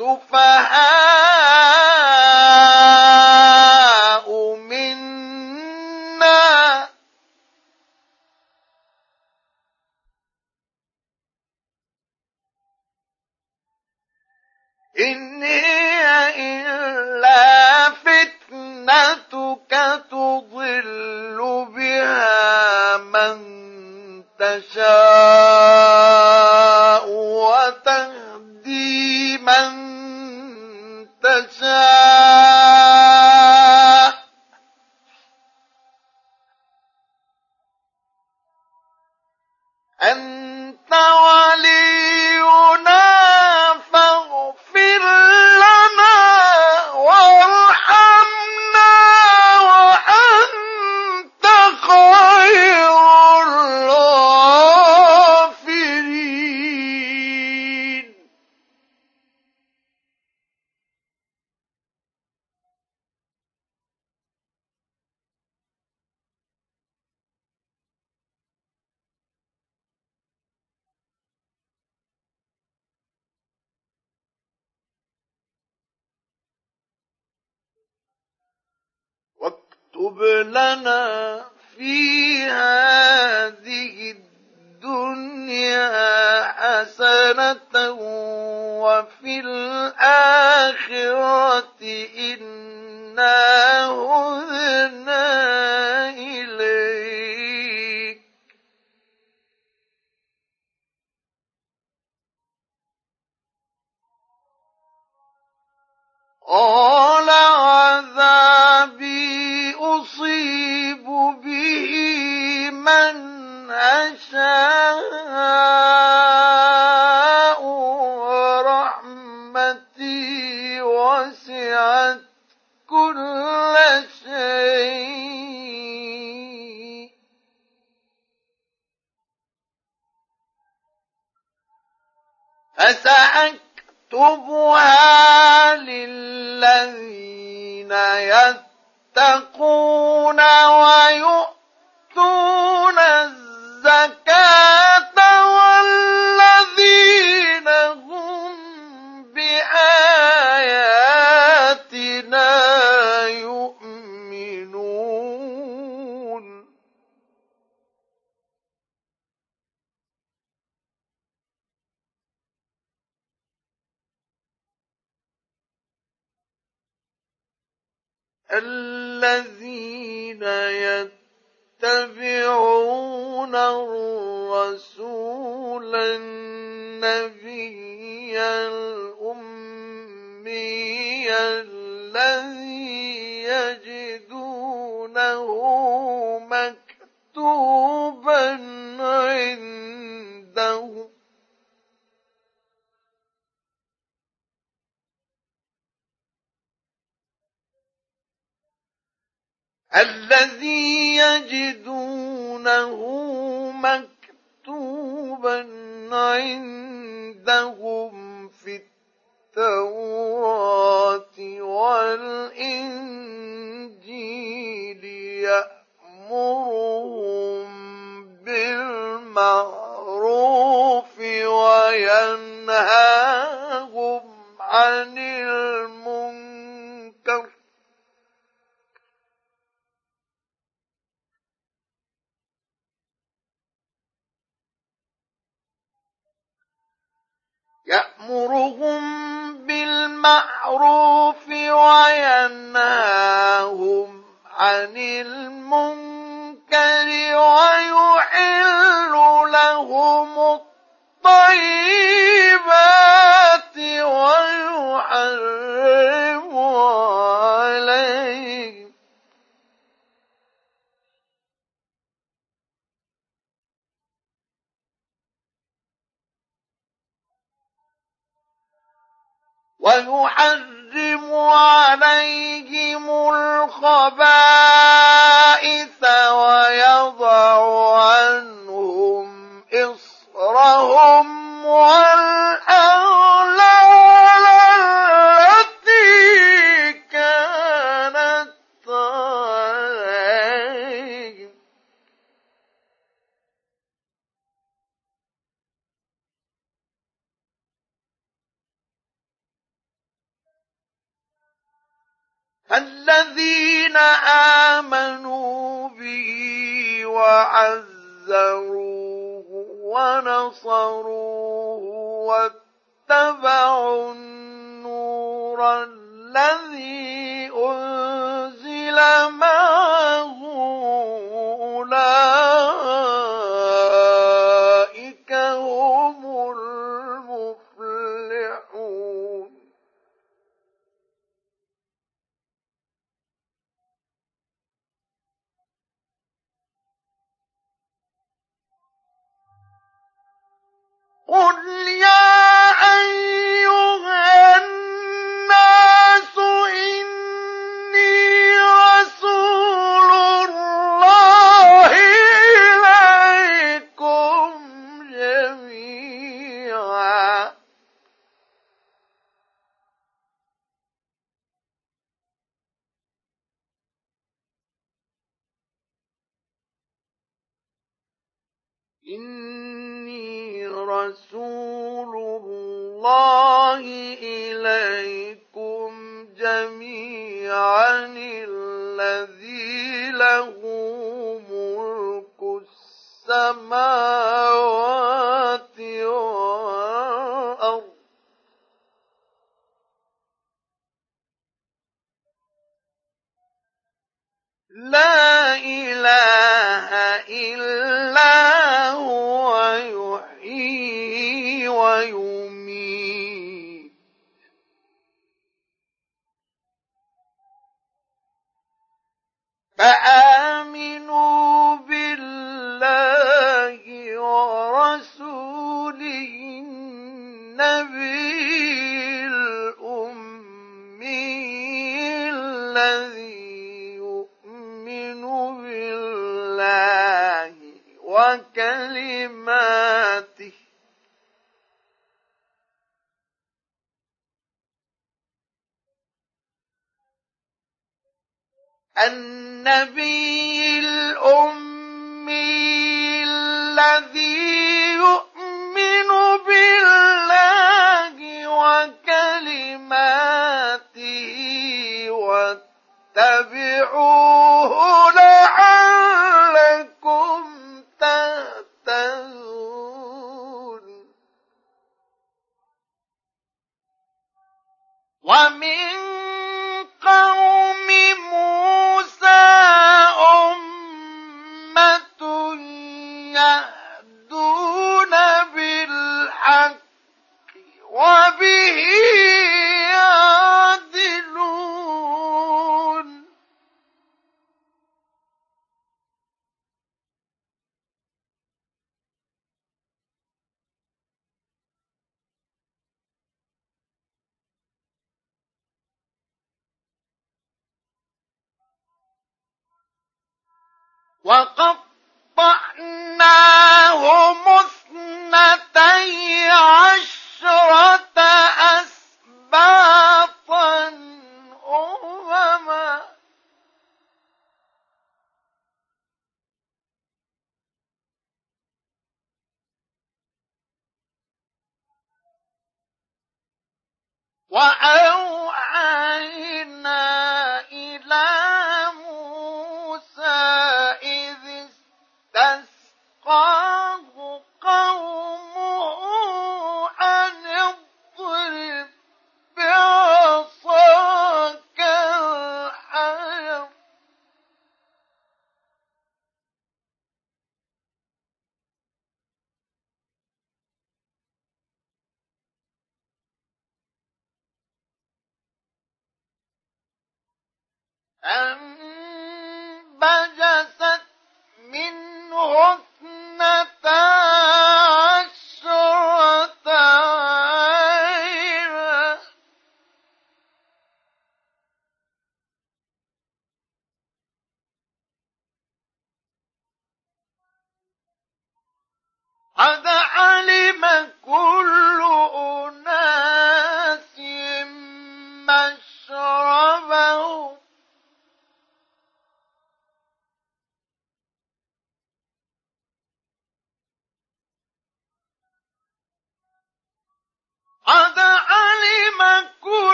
السفهاء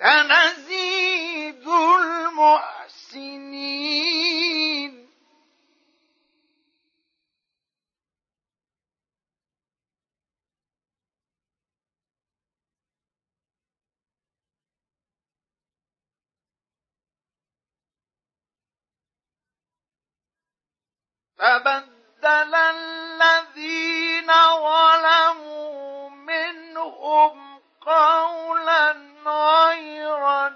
سنزيد المحسنين. فبدل الذين ظلموا منهم قولا غير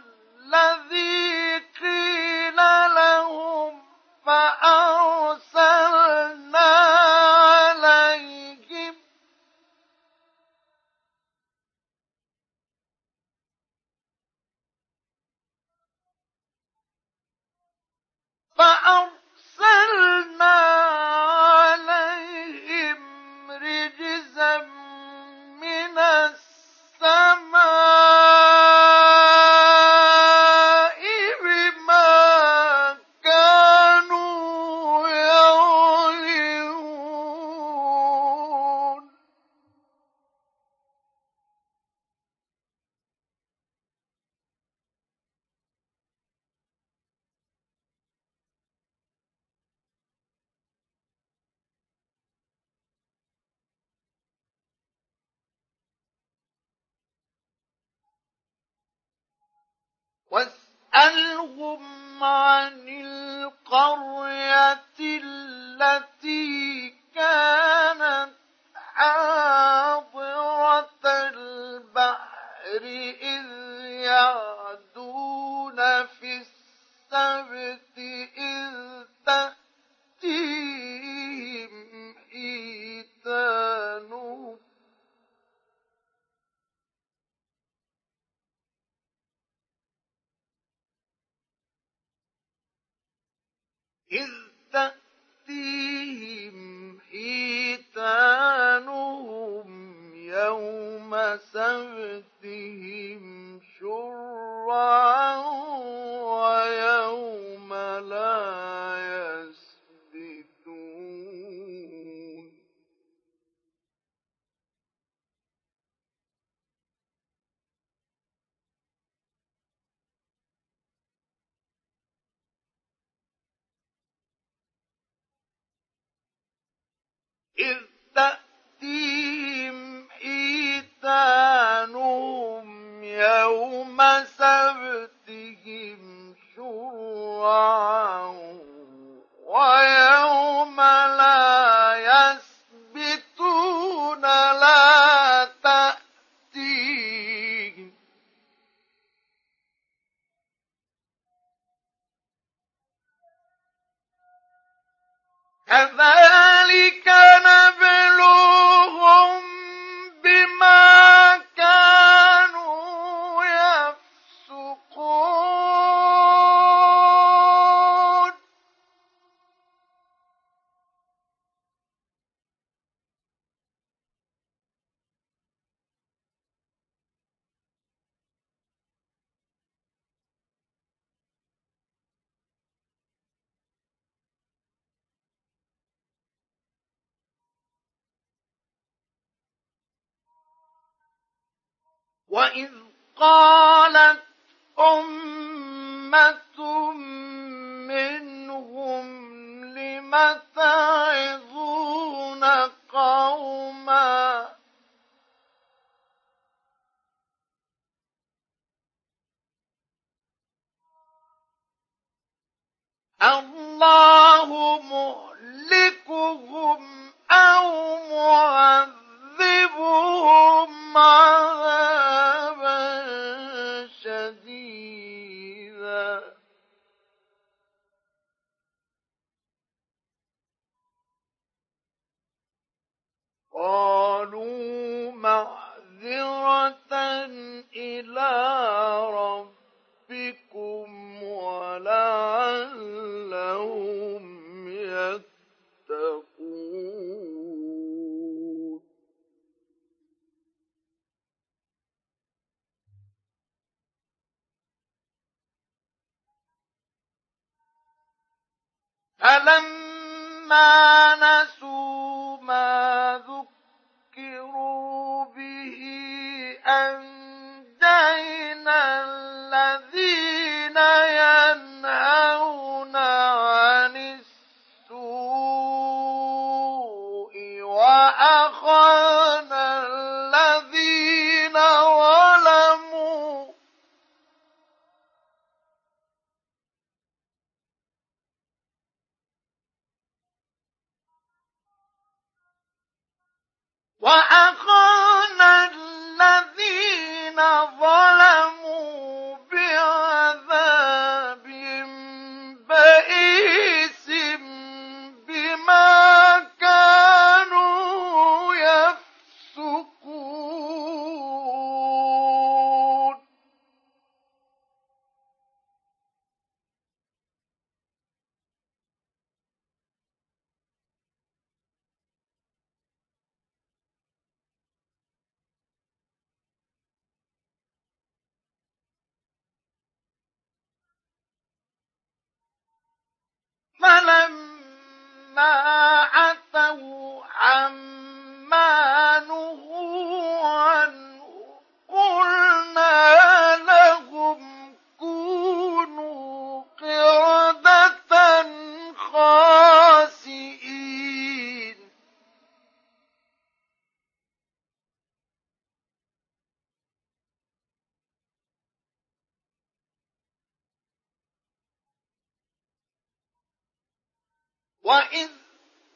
وإذ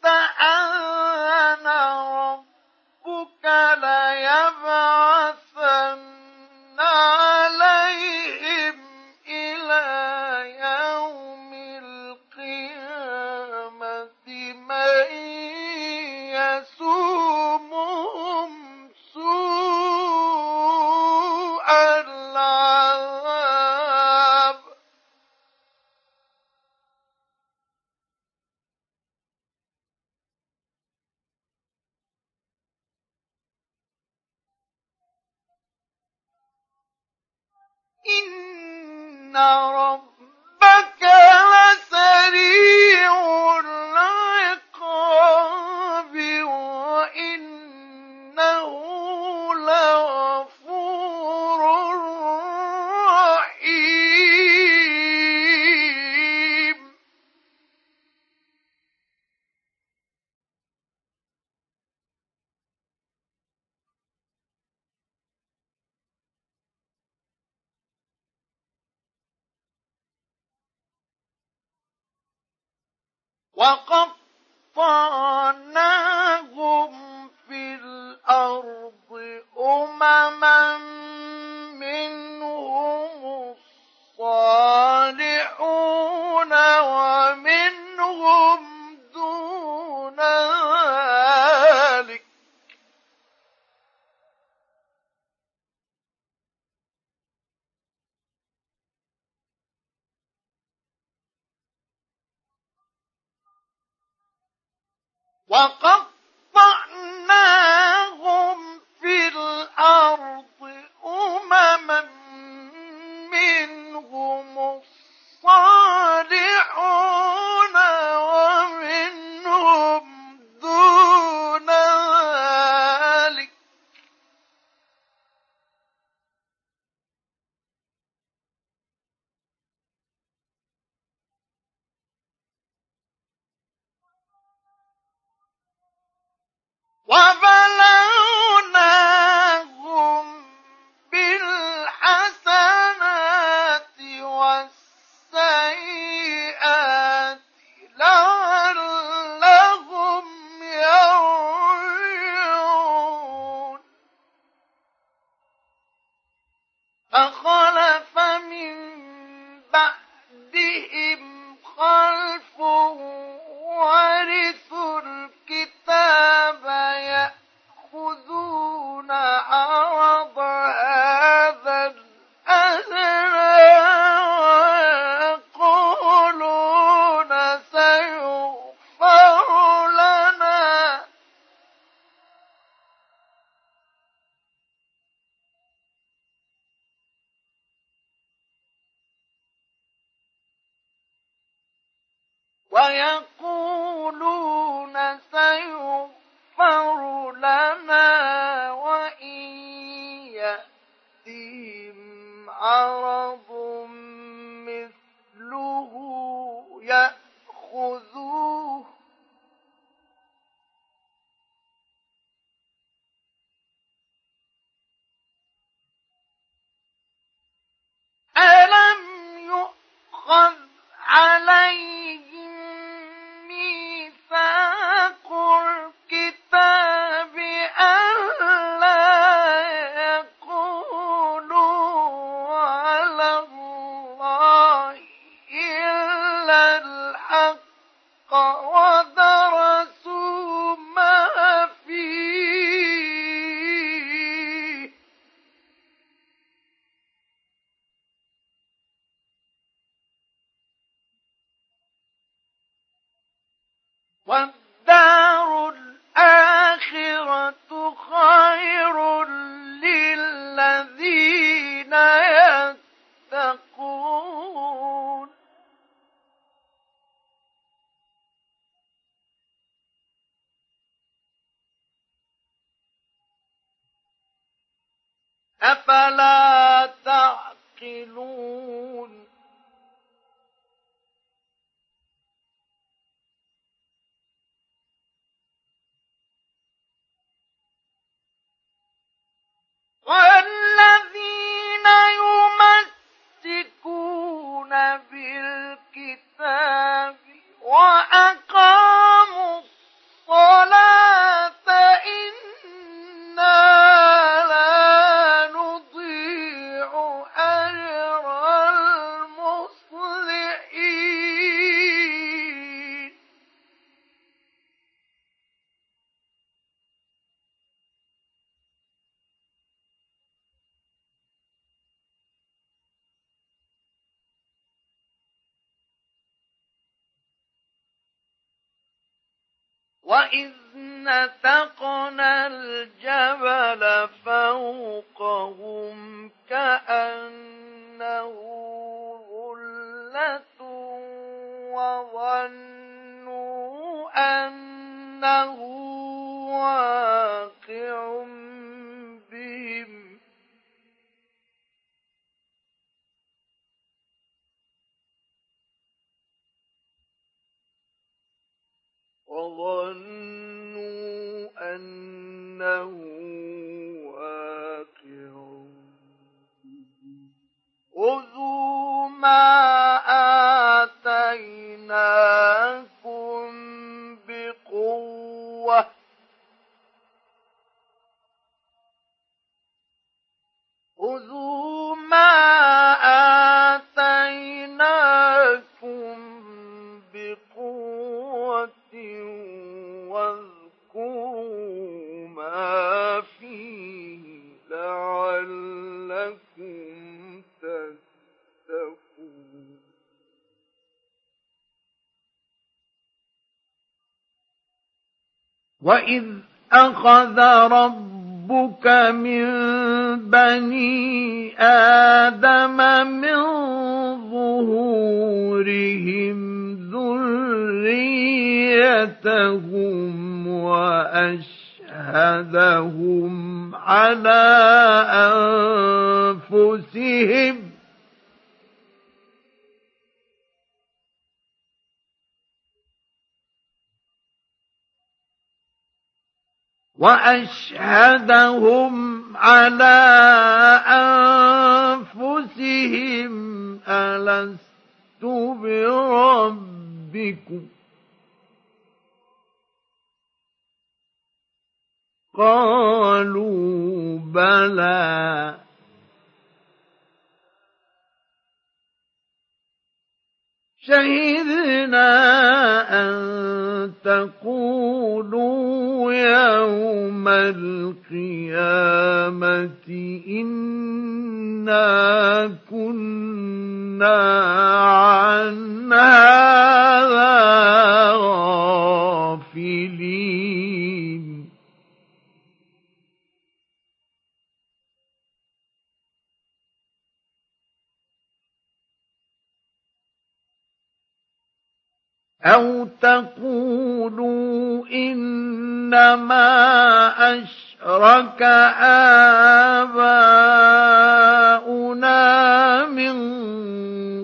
تأذن ربك أخذ ربك وأشهدهم على أنفسهم ألست بربكم. قالوا بلى. شهدنا أن تقولوا يوم القيامة إنا كنا عن هذا غافلين. أو تقولوا إنما أشرك آباؤنا من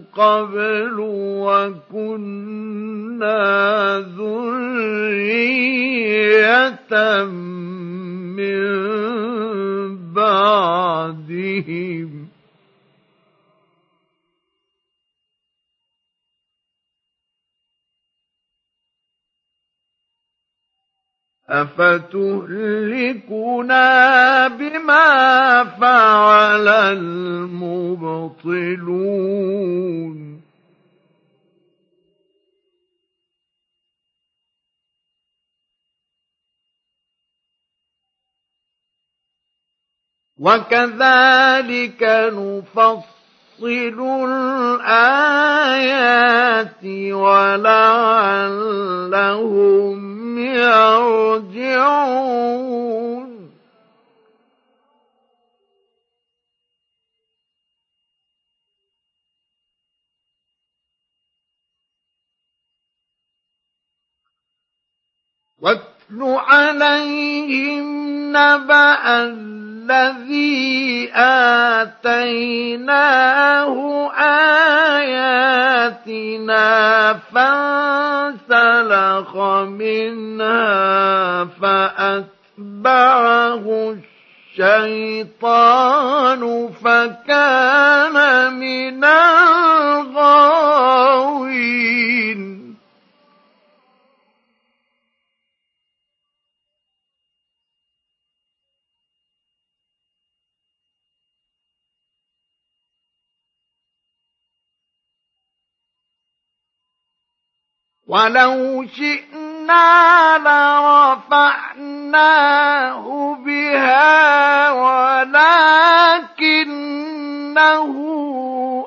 قبل وكنا ذرية من بعدهم أفتهلكنا بما فعل المبطلون وكذلك نفصل الآيات ولعلهم يرجعون. واتل عليهم نبأ الذي آتيناه آياتنا فانسلخ منها فأتبعه الشيطان فكان من ولو شئنا لرفعناه بها ولكنه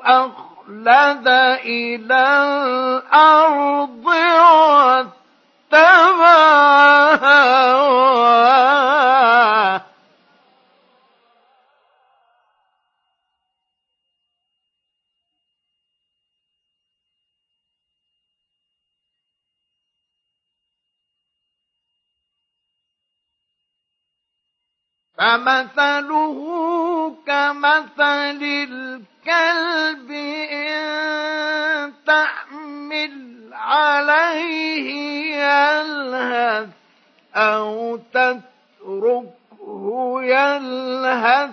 أخلد إلى الأرض واتبع هواه فمثله كمثل الكلب إن تحمل عليه يلهث أو تتركه يلهث.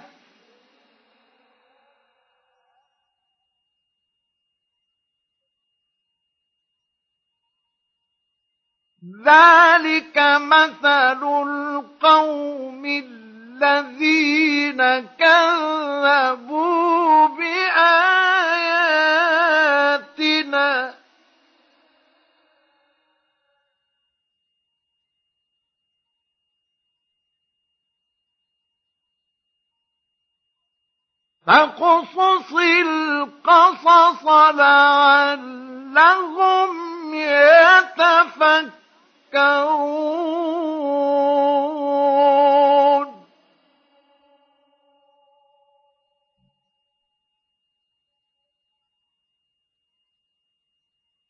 ذلك مثل القوم الذين كذبوا بآياتنا. فاقصص القصص لعلهم يتفكرون.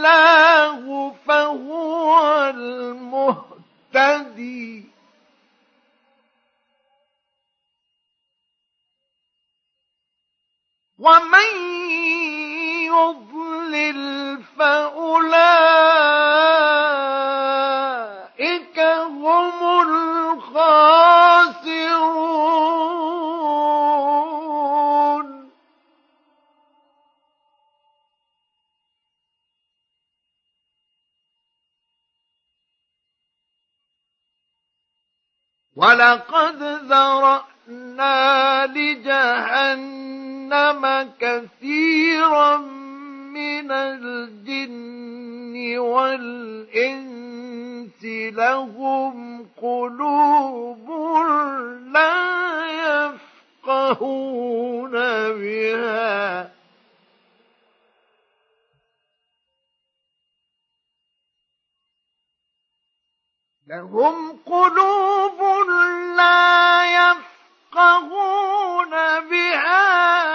الله فهو المهتدي. ومن يضلل فأولئك ولقد ذرأنا لجهنم كثيرا من الجن والإنس لهم قلوب لا يفقهون بها لهم قلوب لا يفقهون بها.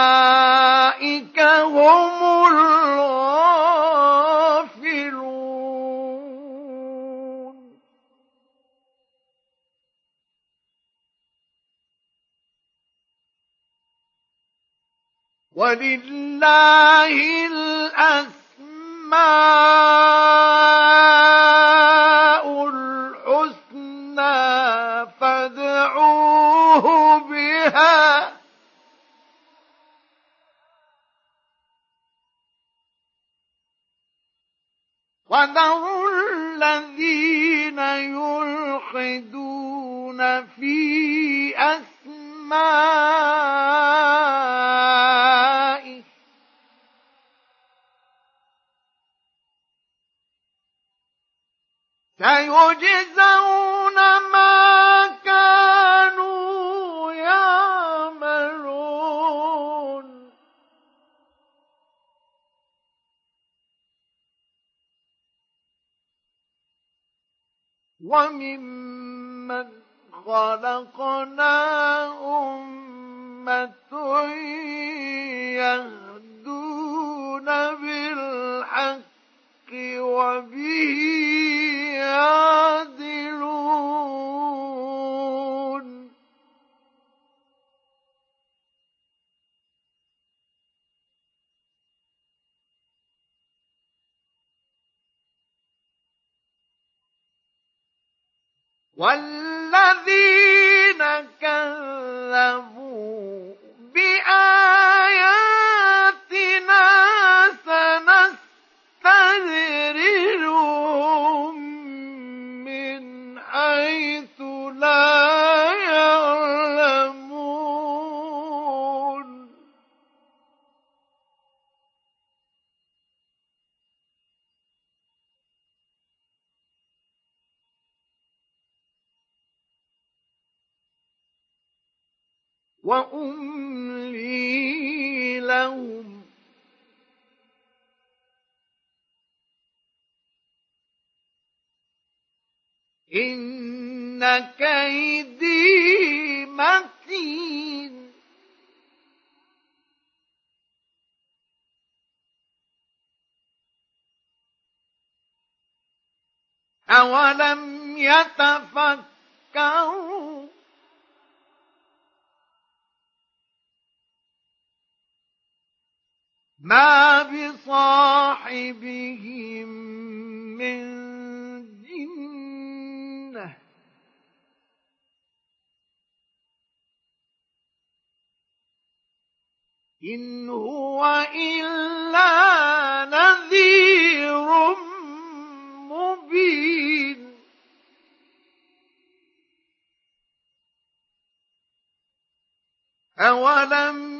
أولئك هم الغافلون ولله الأسماء أسمائه سيجزون ما كانوا يعملون. وممن خلقنا أمة يهدون بالحق وبه والذين كذبوا بآياتنا وأملي لهم. إن كيدي متين. أولم يتفكروا ما بصاحبهم من جنة إن هو إلا نذير مبين أولم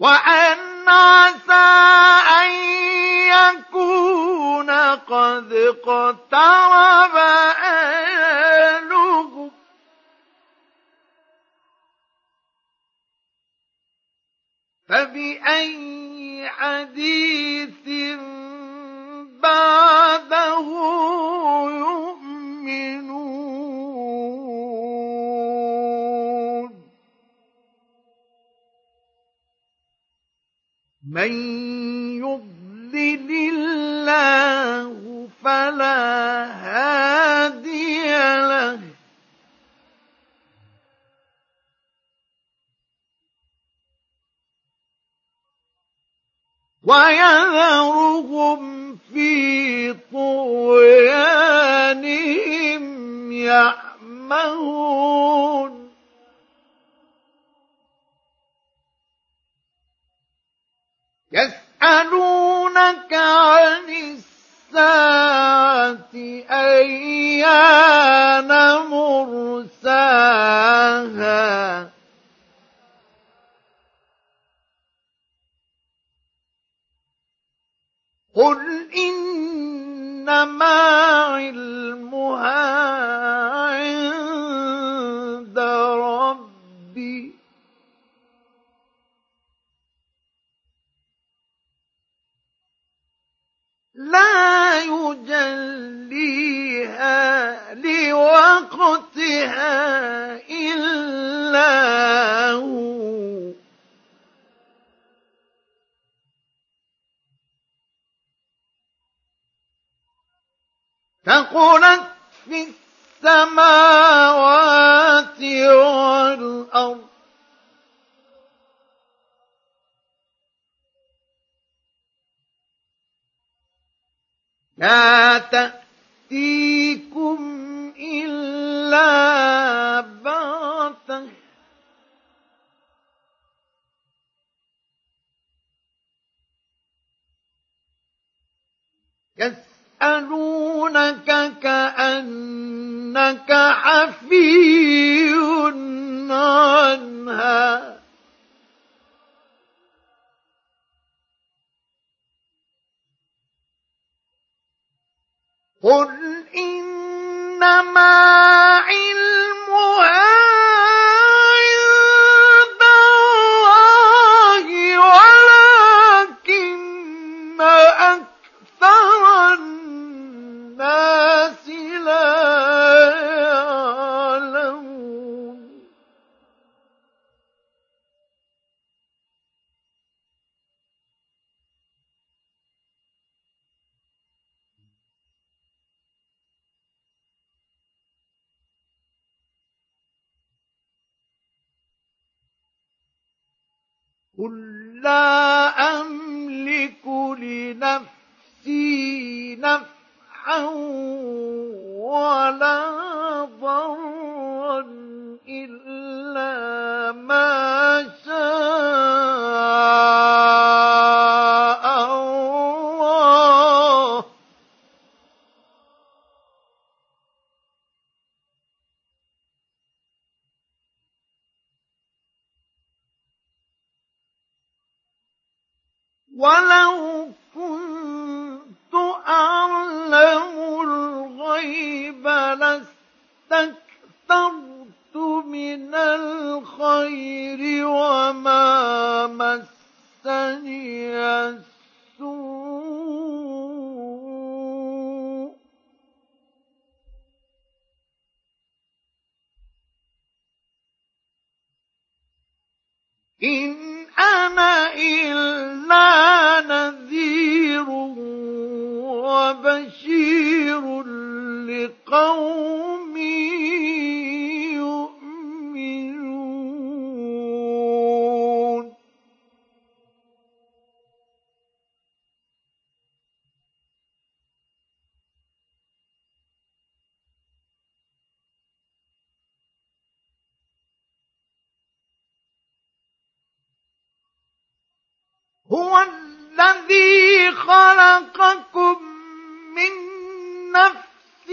وأن عسى أن يكون قد اقترب أجله فبأي حديث بعده يؤمنون؟ من يضلل الله فلا هادي له. ويذرهم في طغيانهم يعمهون. يسألونك عن الساعة أيان مرساها؟ قل إنما علمها لا يجليها لوقتها إلا هو. ثقلت في السماوات والأرض لا تأتيكم إلا بغتة. يسألونك كأنك حفي عنها. قل إنما علمها قل لا أملك لنفسي نفعا ولا ضرا إلا ما ولو كنت أعلم الغيب لاستكثرت من الخير وما مسني السوء. إن أنا إلا نذير وبشير لقوم هو الذي خلقكم من نفس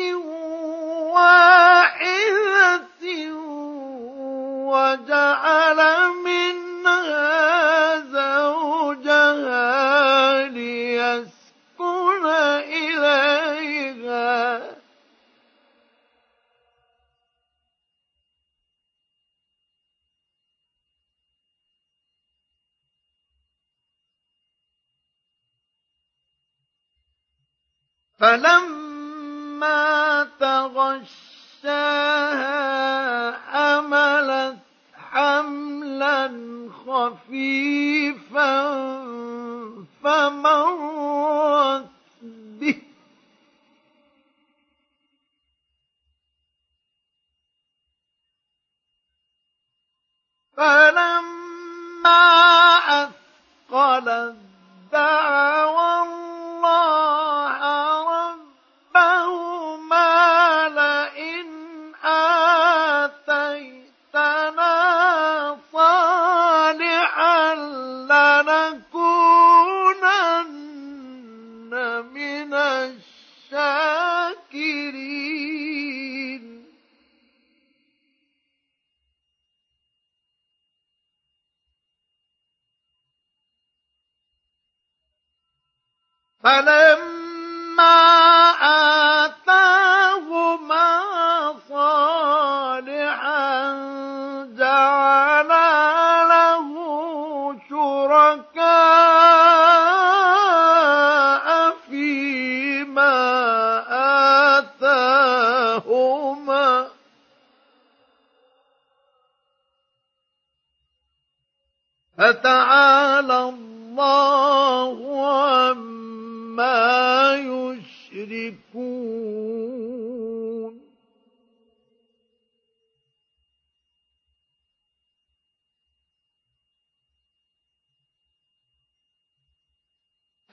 واحدة وجعل منها فلما تغشاها حملت حملا خفيفا فمرت به. فلما أثقلت دعوا الله فتعالى الله عما يشركون.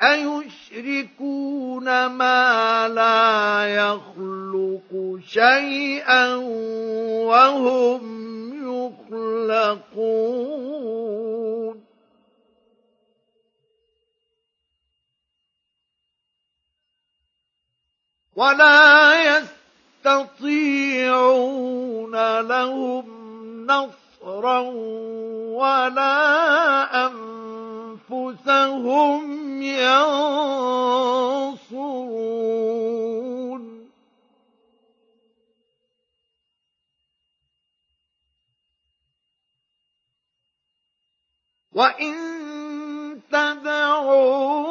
أيشركون ما لا يخلق شيئا وهم يخلقون؟ ولا يستطيعون لهم نصرا ولا أنفسهم ينصرون. وإن تدعون